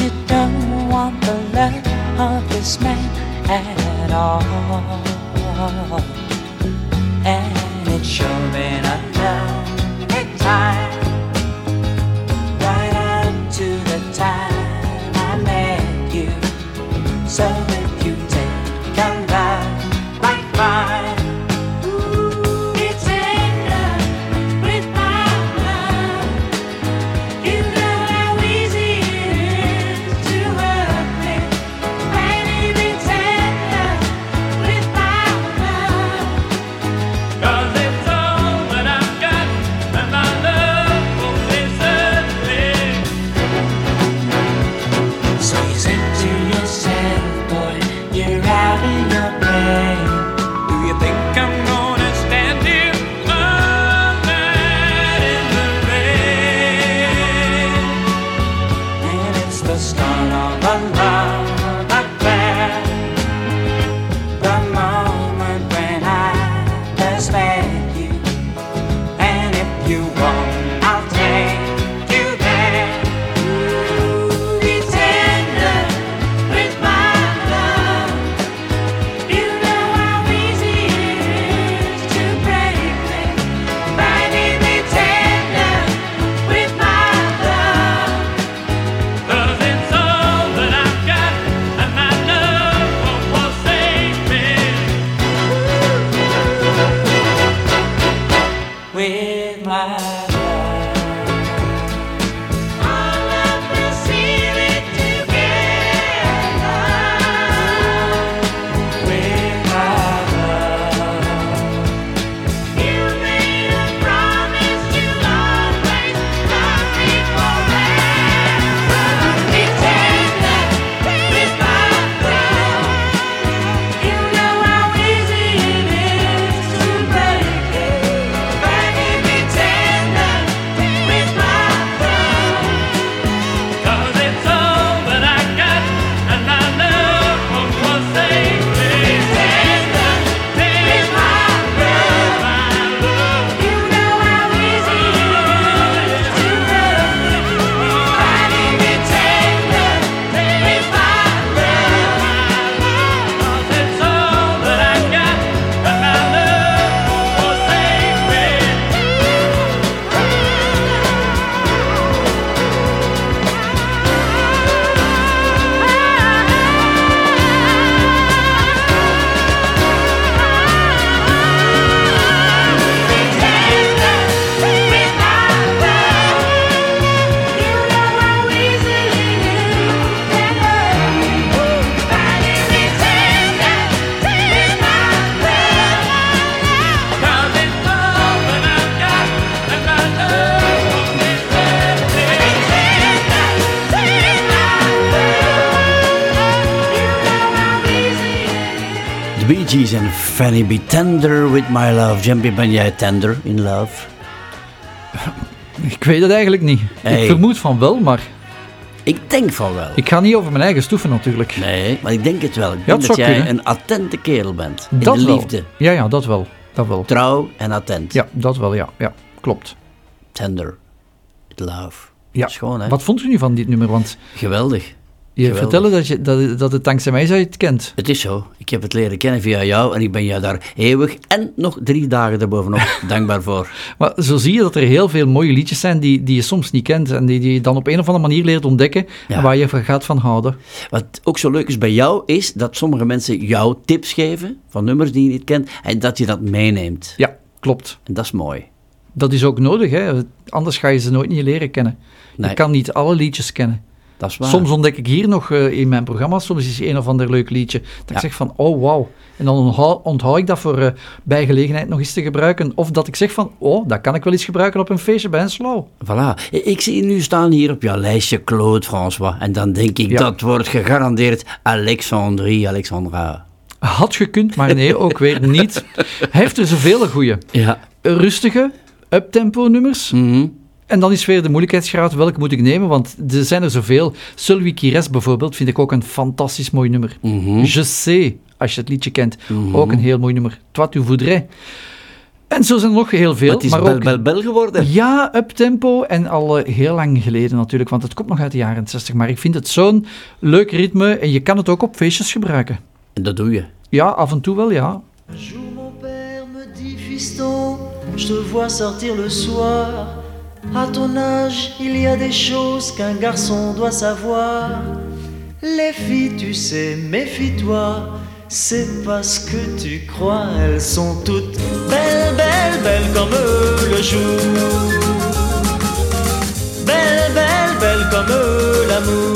You don't want the love of this man at all. And it's been a lonely time, Fanny Be Tender With My Love. Jumpy, ben jij tender in love? Ik weet het eigenlijk niet. Hey. Ik vermoed van wel, maar... Ik denk van wel. Ik ga niet over mijn eigen stoeven natuurlijk. Nee, maar ik denk het wel. Ik Ja, denk dat jij kunnen. een attente kerel bent. In dat de wel. liefde. Ja, ja, dat wel. Dat wel. Trouw en attent. Ja, dat wel, ja. ja klopt. Tender. Love. Ja. Schoon, hè? Wat vond u nu van dit nummer? Want Geweldig. Je vertelde dat, je, dat, dat het dankzij mij is dat je het kent. Het is zo. Ik heb het leren kennen via jou en ik ben jou daar eeuwig en nog drie dagen erbovenop dankbaar voor. Maar zo zie je dat er heel veel mooie liedjes zijn die, die je soms niet kent en die, die je dan op een of andere manier leert ontdekken Ja. en waar je van gaat van houden. Wat ook zo leuk is bij jou, is dat sommige mensen jou tips geven van nummers die je niet kent en dat je dat meeneemt. Ja, klopt. En dat is mooi. Dat is ook nodig, hè? anders ga je ze nooit niet leren kennen. Nee. Je kan niet alle liedjes kennen. Dat is waar. Soms ontdek ik hier nog eh, in mijn programma, soms is een of ander leuk liedje, dat Ja. ik zeg van, oh wauw. En dan onthoud, onthoud ik dat voor eh, bij gelegenheid nog eens te gebruiken. Of dat ik zeg van, oh, dat kan ik wel eens gebruiken op een feestje bij een slow. Voilà. Ik zie nu staan hier op jouw lijstje Claude François. En dan denk ik, Ja. dat wordt gegarandeerd Alexandrie, Alexandra. Had gekund, maar nee, ook weer niet. Hij heeft er zoveel goeie. Ja. Rustige, uptempo nummers. Mhm. En dan is weer de moeilijkheidsgraad, welke moet ik nemen? Want er zijn er zoveel. Sylvie Kires bijvoorbeeld vind ik ook een fantastisch mooi nummer. Mhm. Je sais, als je het liedje kent, ook een heel mooi nummer. Toi tu voudrais. En zo zijn er nog heel veel. Maar het is maar bel, ook, bel, bel geworden. Ja, uptempo en al eh, heel lang geleden natuurlijk, want het komt nog uit de jaren 60. Maar ik vind het zo'n leuk ritme en je kan het ook op feestjes gebruiken. En dat doe je. Ja, af en toe wel, ja. Un jour mon père me dit Fiston, je te vois sortir le soir. À ton âge, il y a des choses qu'un garçon doit savoir. Les filles, tu sais, méfie-toi. C'est parce que tu crois, elles sont toutes belles, belles, belles comme le jour. Belles, belles, belles comme l'amour.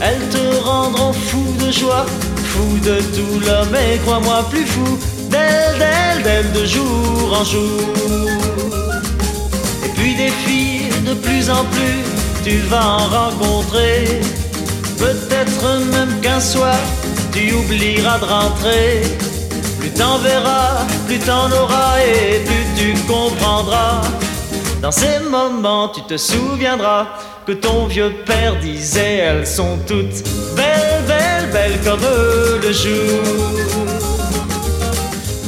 Elles te rendront fou de joie, fou de tout l'homme et crois-moi plus fou d'elles, d'elles, d'elles de jour en jour. Des filles de plus en plus, tu vas en rencontrer. Peut-être même qu'un soir, tu oublieras de rentrer. Plus t'en verras, plus t'en auras et plus tu comprendras. Dans ces moments, tu te souviendras que ton vieux père disait elles sont toutes belles, belles, belles comme le jour.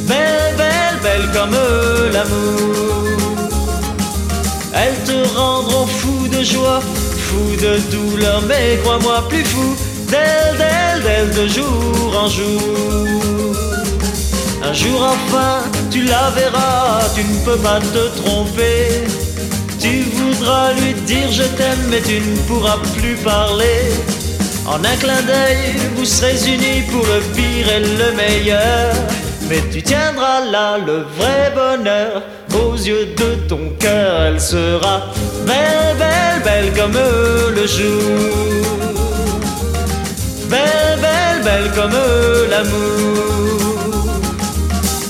Belles, belles, belles comme l'amour. Elles te rendront fou de joie, fou de douleur, mais crois-moi plus fou d'elles, d'elles, d'elles de jour en jour. Un jour enfin, tu la verras, tu ne peux pas te tromper. Tu voudras lui dire je t'aime, mais tu ne pourras plus parler. En un clin d'œil, vous serez unis pour le pire et le meilleur. Mais tu tiendras là le vrai bonheur. Aux yeux de ton cœur, elle sera belle, belle, belle comme le jour. Belle, belle, belle comme l'amour.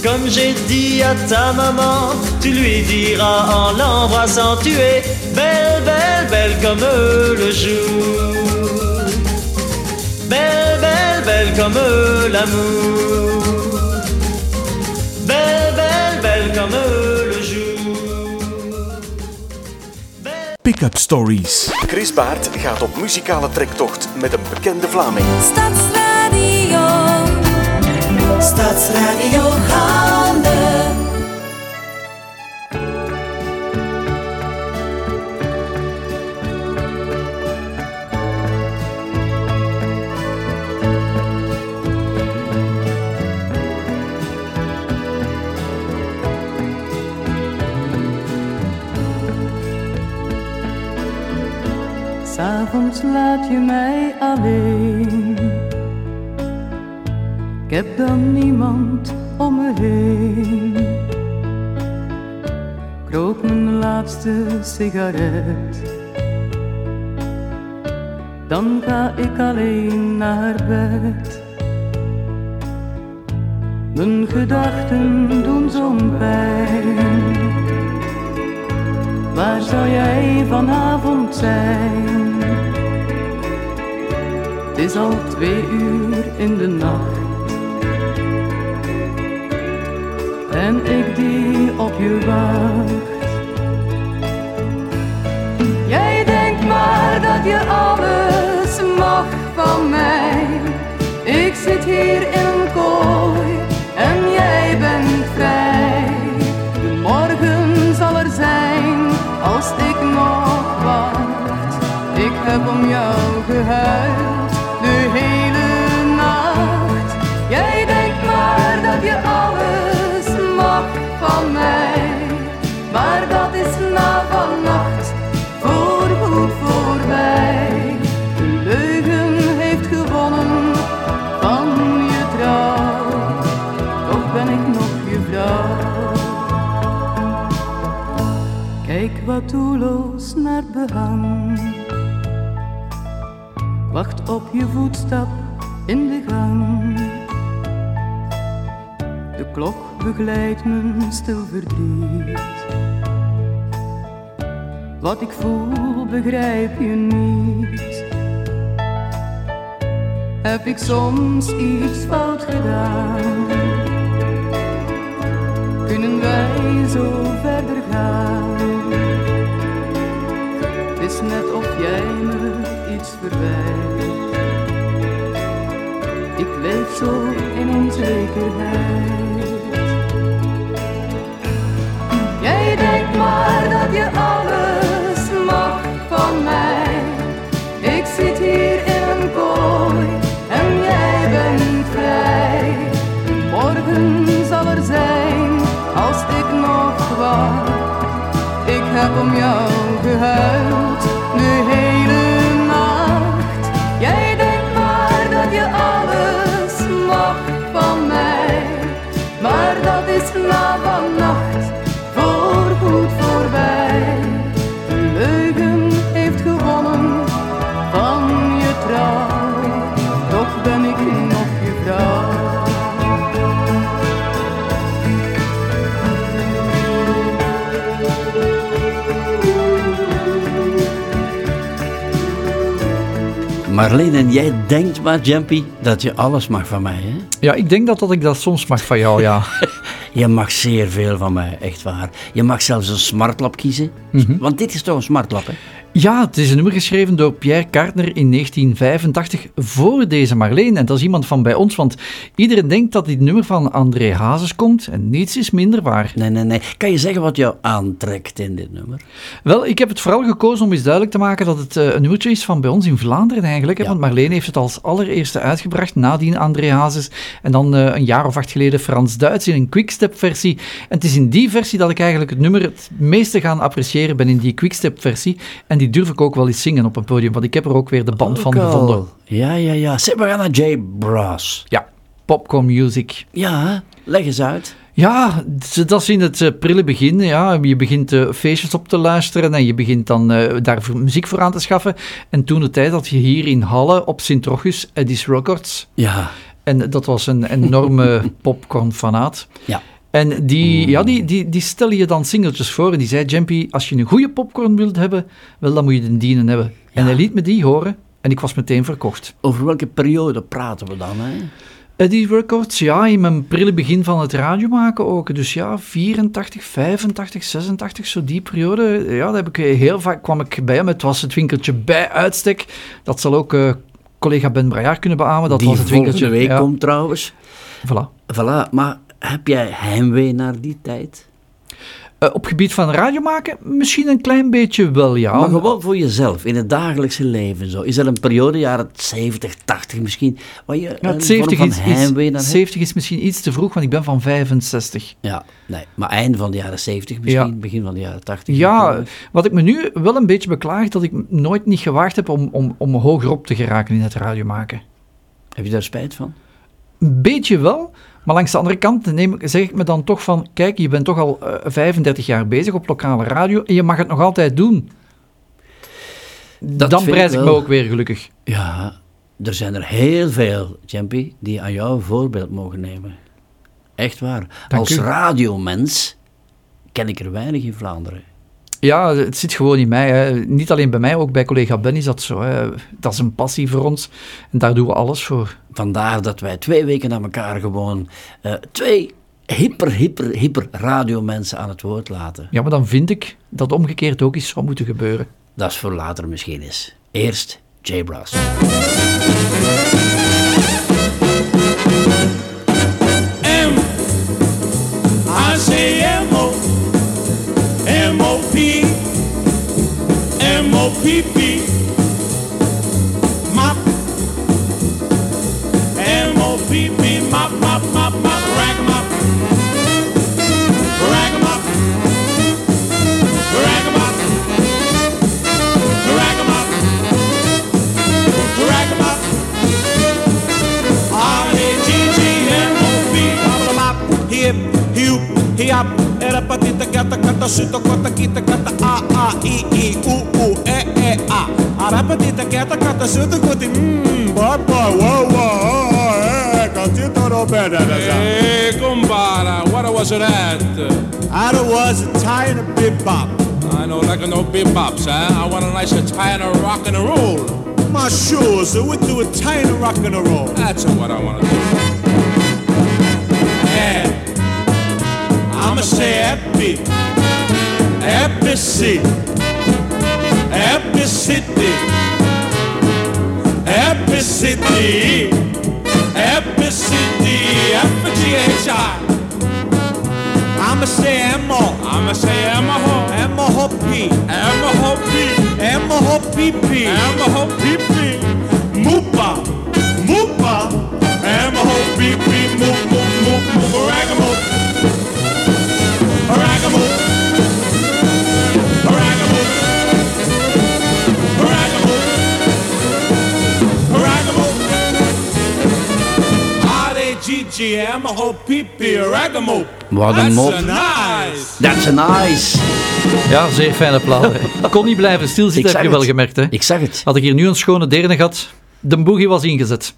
Comme j'ai dit à ta maman, tu lui diras en l'embrassant, tu es belle, belle, belle comme le jour. Belle, belle, belle comme l'amour. Belle, belle, belle comme Pick-up Stories. Chris Baert gaat op muzikale trektocht met een bekende Vlaming. Stadsradio. Stadsradio S'avonds laat je mij alleen. Ik heb dan niemand om me heen. Ik rook mijn laatste sigaret. Dan ga ik alleen naar bed. Mijn gedachten doen zo'n pijn. Waar zou jij vanavond zijn? Het is al twee uur in de nacht. En ik die op je wacht. Jij denkt maar je alles mag van mij. Ik zit hier in op je voetstap in de gang. De klok begeleidt mijn stil verdriet. Wat ik voel begrijp je niet. Heb ik soms iets fout gedaan? Kunnen wij zo verder gaan? Is net of jij me iets verwijt. Zo in onzekerheid. Jij denkt maar dat je alles mag van mij. Ik zit hier in een kooi en jij bent vrij. Morgen zal er zijn als ik nog wacht. Ik heb om jou gehuild de Marleen, en jij denkt maar, Jumpy, dat je alles mag van mij, hè? Ja, ik denk dat, dat ik dat soms mag van jou, ja. Je mag zeer veel van mij, echt waar. Je mag zelfs een smartlap kiezen. Mhm. Want dit is toch een smartlap, hè? Ja, het is een nummer geschreven door Pierre Kartner in 1985 voor deze Marleen. En dat is iemand van bij ons, want iedereen denkt dat dit nummer van André Hazes komt. En niets is minder waar. Nee, nee, nee. Kan je zeggen wat jou aantrekt in dit nummer? Wel, ik heb het vooral gekozen om eens duidelijk te maken dat het eh, een nummertje is van bij ons in Vlaanderen eigenlijk. Want Marleen heeft het als allereerste uitgebracht, nadien André Hazes. En dan eh, een jaar of acht geleden Frans-Duits in een quickstep-versie. En het is in die versie dat ik eigenlijk het nummer het meeste gaan appreciëren ben, in die quickstep-versie. En die durf ik ook wel eens zingen op een podium, want ik heb er ook weer de band van Ook al. gevonden. Ja, ja, ja. Naar Jay Brass. Ja, popcorn music. Ja, leg eens uit. Ja, dat is in het eh, prille begin. Ja. Je begint eh, feestjes op te luisteren en je begint dan eh, daar muziek voor aan te schaffen. En toen de tijd dat je hier in Halle op Sint-Rochus, Eddie's Records. Ja. En dat was een enorme popcorn-fanaat. Ja. En die, ja, die, die, die je dan singeltjes voor en die zei, Jumpy, als je een goede popcorn wilt hebben, wel, dan moet je de dienen hebben. En hij liet me die horen en ik was meteen verkocht. Over welke periode praten we dan, hè? Eddie Records, ja, in mijn prille begin van het radio maken ook. Dus ja, 84, 85, 86, zo die periode. Ja, daar heb ik heel vaak kwam ik bij hem. Het was het winkeltje bij uitstek. Dat zal ook eh, collega Ben Brajaar kunnen beamen. Dat die was het winkeltje. week ja. komt trouwens. Voilà. Voilà, maar heb jij heimwee naar die tijd? Eh, op gebied van radio maken, misschien een klein beetje wel, ja. maar gewoon voor jezelf, in het dagelijkse leven zo. Is er een periode, jaren 70, 80 misschien, waar je Ja, een het 70 vorm is, heimwee naar iets, hebt? 70 is misschien iets te vroeg, want ik ben van 65. Ja, nee, maar einde van de jaren 70 misschien, begin van de jaren 80. Ja, wat ik me nu wel een beetje beklaag, dat ik nooit niet gewaagd heb om, om, om hoger op te geraken in het radio maken. Heb je daar spijt van? Een beetje wel, maar langs de andere kant neem zeg ik me dan toch van, kijk, je bent toch al eh, 35 jaar bezig op lokale radio en je mag het nog altijd doen. Dat dan prijs ik ik me ook weer gelukkig. Ja, er zijn er heel veel, Champy, die aan jou een voorbeeld mogen nemen. Echt waar. Dank Als u. radiomens ken ik er weinig in Vlaanderen. Ja, het zit gewoon in mij. Hè. Niet alleen bij mij, ook bij collega Ben is dat zo. Hè. Dat is een passie voor ons en daar doen we alles voor. Vandaar dat wij twee weken na elkaar gewoon eh, twee hyper, hyper, hyper radiomensen aan het woord laten. Ja, maar dan vind ik dat omgekeerd ook iets zou moeten gebeuren. Dat is voor later misschien eens. Eerst J. Brass. M. I say M M O P P. Mop M O P P. Mop mop mop mop rag mop rag mop rag mop rag mop rag mop R A G G M O P. Mop mop hip hip hip era patita gata kata suto kota kita kata a a i i u u e e a ara patita gata kata suto kota mm baba wa wa eh katita no bene Hey, kumbara, what was that? I was a Italian bebop. I know, like no bebops, huh? I want a nice Italian rock and roll. My shoes, we do Italian rock and roll. That's what I want to do. Yeah. I'ma say happy, happy happy city, happy city, happy city, happy G-H-I. I'ma say Emma, I'ma say Emma ho, Emma ho P, Emma ho P, Emma ho P P, Emma ho P P, Moopa, Moopa, Emma ho P P, Wat een mop. That's a nice. That's a nice. Ja, zeer fijne plaat. Ik kon niet blijven stilzitten, Ik heb je wel gemerkt. Hè? Ik zag het. Had ik hier nu een schone derde gehad, de boogie was ingezet.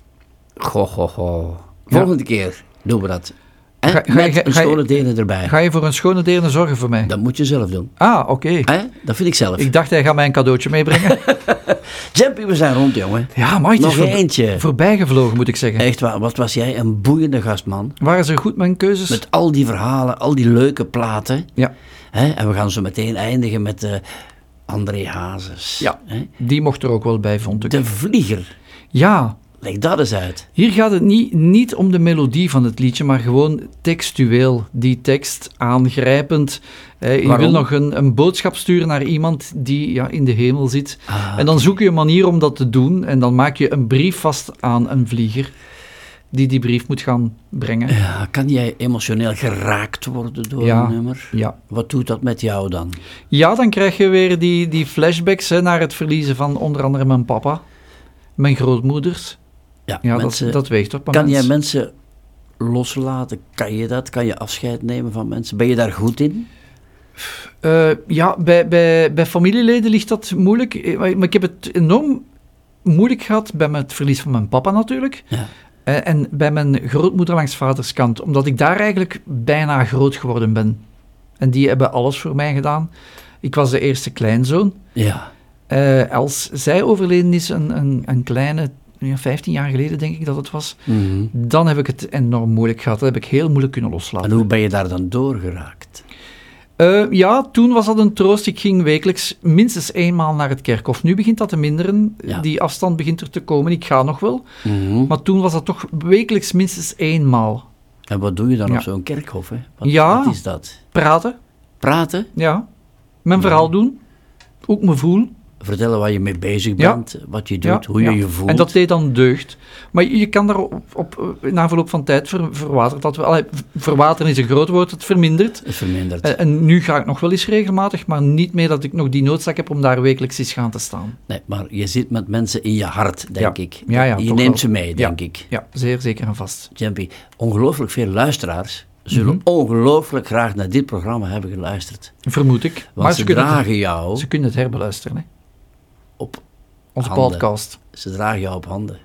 Goh, goh, goh. Volgende keer doen we dat. Hè? Ga- ga- Met ga- een schone delen erbij. Ga je voor een schone derde zorgen voor mij? Dat moet je zelf doen. Ah, oké. Dat vind ik zelf. Ik dacht, hij gaat mij een cadeautje meebrengen. Jumpy, we zijn rond, jongen. ja, maar het is Nog voor- eentje. voorbijgevlogen, moet ik zeggen. Echt waar, wat was jij een boeiende gastman. Waren ze goed mijn keuzes? Met al die verhalen, al die leuke platen. Ja. Hè? En we gaan zo meteen eindigen met eh André Hazes. Ja. Hè? Die mocht er ook wel bij, vond ik. De Vlieger. Ja, Leg dat eens uit. Hier gaat het niet, niet om de melodie van het liedje, maar gewoon textueel. Die tekst aangrijpend. Eh, je wil nog een, een boodschap sturen naar iemand die ja, in de hemel zit. Ah, en dan zoek je een manier om dat te doen. En dan maak je een brief vast aan een vlieger die die brief moet gaan brengen. Ja, kan jij emotioneel geraakt worden door Ja, een nummer? ja. Wat doet dat met jou dan? Ja, dan krijg je weer die, die flashbacks hè, naar het verliezen van onder andere mijn papa, mijn grootmoeders. Ja, Ja, mensen- dat, dat weegt op. Kan jij mensen loslaten? Kan je dat? Kan je afscheid nemen van mensen? Ben je daar goed in? Eh, ja, bij, bij, bij familieleden ligt dat moeilijk. Eh, Maar ik heb het enorm moeilijk gehad bij het verlies van mijn papa natuurlijk. Ja. Eh, en bij mijn grootmoeder langs vaders kant. Omdat ik daar eigenlijk bijna groot geworden ben. En die hebben alles voor mij gedaan. Ik was de eerste kleinzoon. Ja. Als zij overleden is, een, een, een kleine, ja, 15 jaar geleden denk ik dat het was, Mhm. dan heb ik het enorm moeilijk gehad. Dat heb ik heel moeilijk kunnen loslaten. En hoe ben je daar dan doorgeraakt? Eh, ja, toen was dat een troost. Ik ging wekelijks minstens eenmaal naar het kerkhof. Nu begint dat te minderen. Ja. Die afstand begint er te komen. Ik ga nog wel. Mhm. Maar toen was dat toch wekelijks minstens eenmaal. En wat doe je dan Ja. op zo'n kerkhof? Hè? Wat, Ja. wat is dat? Praten, Praten? ja. Mijn verhaal doen. Ook me voelen. Vertellen waar je mee bezig Ja. bent, wat je doet, Ja, hoe je ja. je voelt. En dat deed dan deugd. Maar je je kan daar op, op, na verloop van tijd ver, verwatert dat. Allee, verwateren is een groot woord, het vermindert. is verminderd. En, en nu ga ik nog wel eens regelmatig, maar niet meer dat ik nog die noodzaak heb om daar wekelijks eens gaan te staan. Nee, maar je zit met mensen in je hart, denk ik. Ja, ja, je neemt wel. ze mee, denk ik. Ja, zeer zeker en vast. Jumpy, ongelooflijk veel luisteraars zullen Mhm. ongelooflijk graag naar dit programma hebben geluisterd. Vermoed ik. Want ze kunnen dragen het, jou Ze kunnen het herbeluisteren, hè. Onze handen. podcast. Ze dragen jou op handen.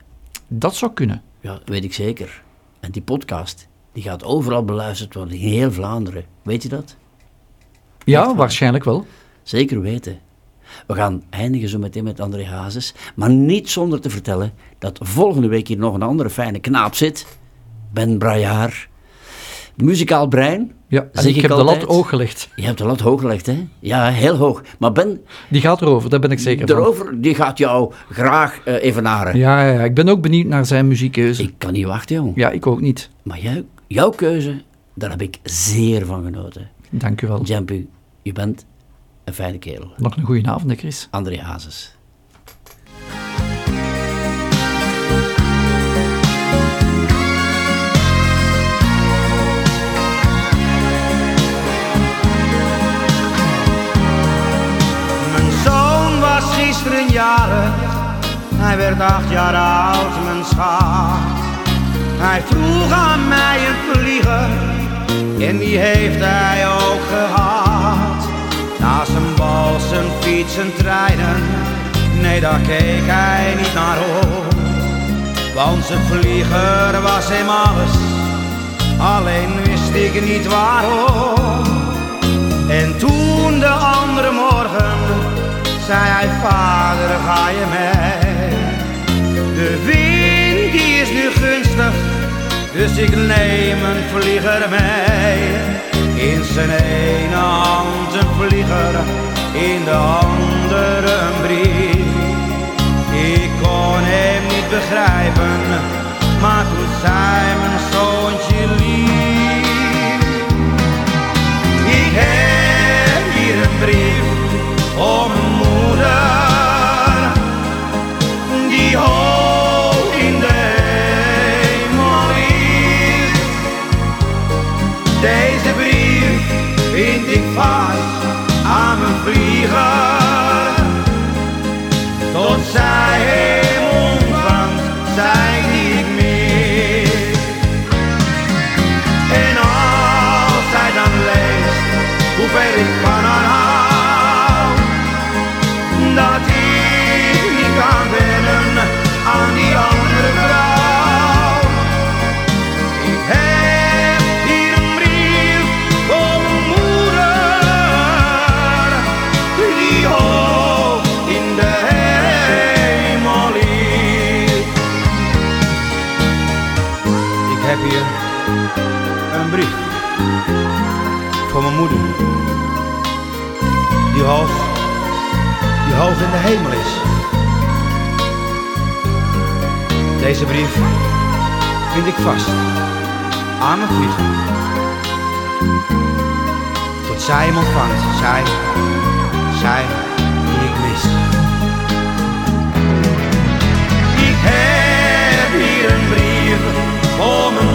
Dat zou kunnen. Ja, weet ik zeker. En die podcast, die gaat overal beluisterd worden, in heel Vlaanderen. Weet je dat? Ja, waarschijnlijk wel. Zeker weten. We gaan eindigen zo meteen met André Hazes, maar niet zonder te vertellen dat volgende week hier nog een andere fijne knaap zit. Ben Brajaar. Muzikaal brein. Ja, en ik heb de lat hoog gelegd. Je hebt de lat hoog gelegd, hè? Ja, heel hoog. Maar Ben, Die gaat erover, daar ben ik zeker van. erover, die gaat jou graag eh, evenaren. Ja, ja, ja, ik ben ook benieuwd naar zijn muziekkeuze. Ik kan niet wachten, jong. Ja, ik ook niet. Maar jou, jouw keuze, daar heb ik zeer van genoten. Dank u wel. Jampu, je bent een fijne kerel. Nog een goede avond, hè, Chris. André Hazes. Hij werd acht jaar oud, mijn schat. Hij vroeg aan mij een vlieger, en die heeft hij ook gehad. Na zijn bal, zijn fiets, zijn treinen, nee daar keek hij niet naar op. Want zijn vlieger was hem alles, alleen wist ik niet waarom. En toen de andere morgen zei hij, vader ga je mee? De wind die is nu gunstig, dus ik neem een vlieger mee. In zijn ene hand een vlieger, in de andere een brief. Ik kon hem niet begrijpen, maar toen zei mijn zoontje lief. Ik heb hier een brief om die hoog in hemel is. Deze brief vind ik vast aan mijn vlieger, tot zij moeder. Die hoog, die hoog in de hemel is. Deze brief vind ik vast aan mijn vliegen. Tot zij hem ontvangt, zij, zij die ik mis. Ik heb hier een brief voor mijn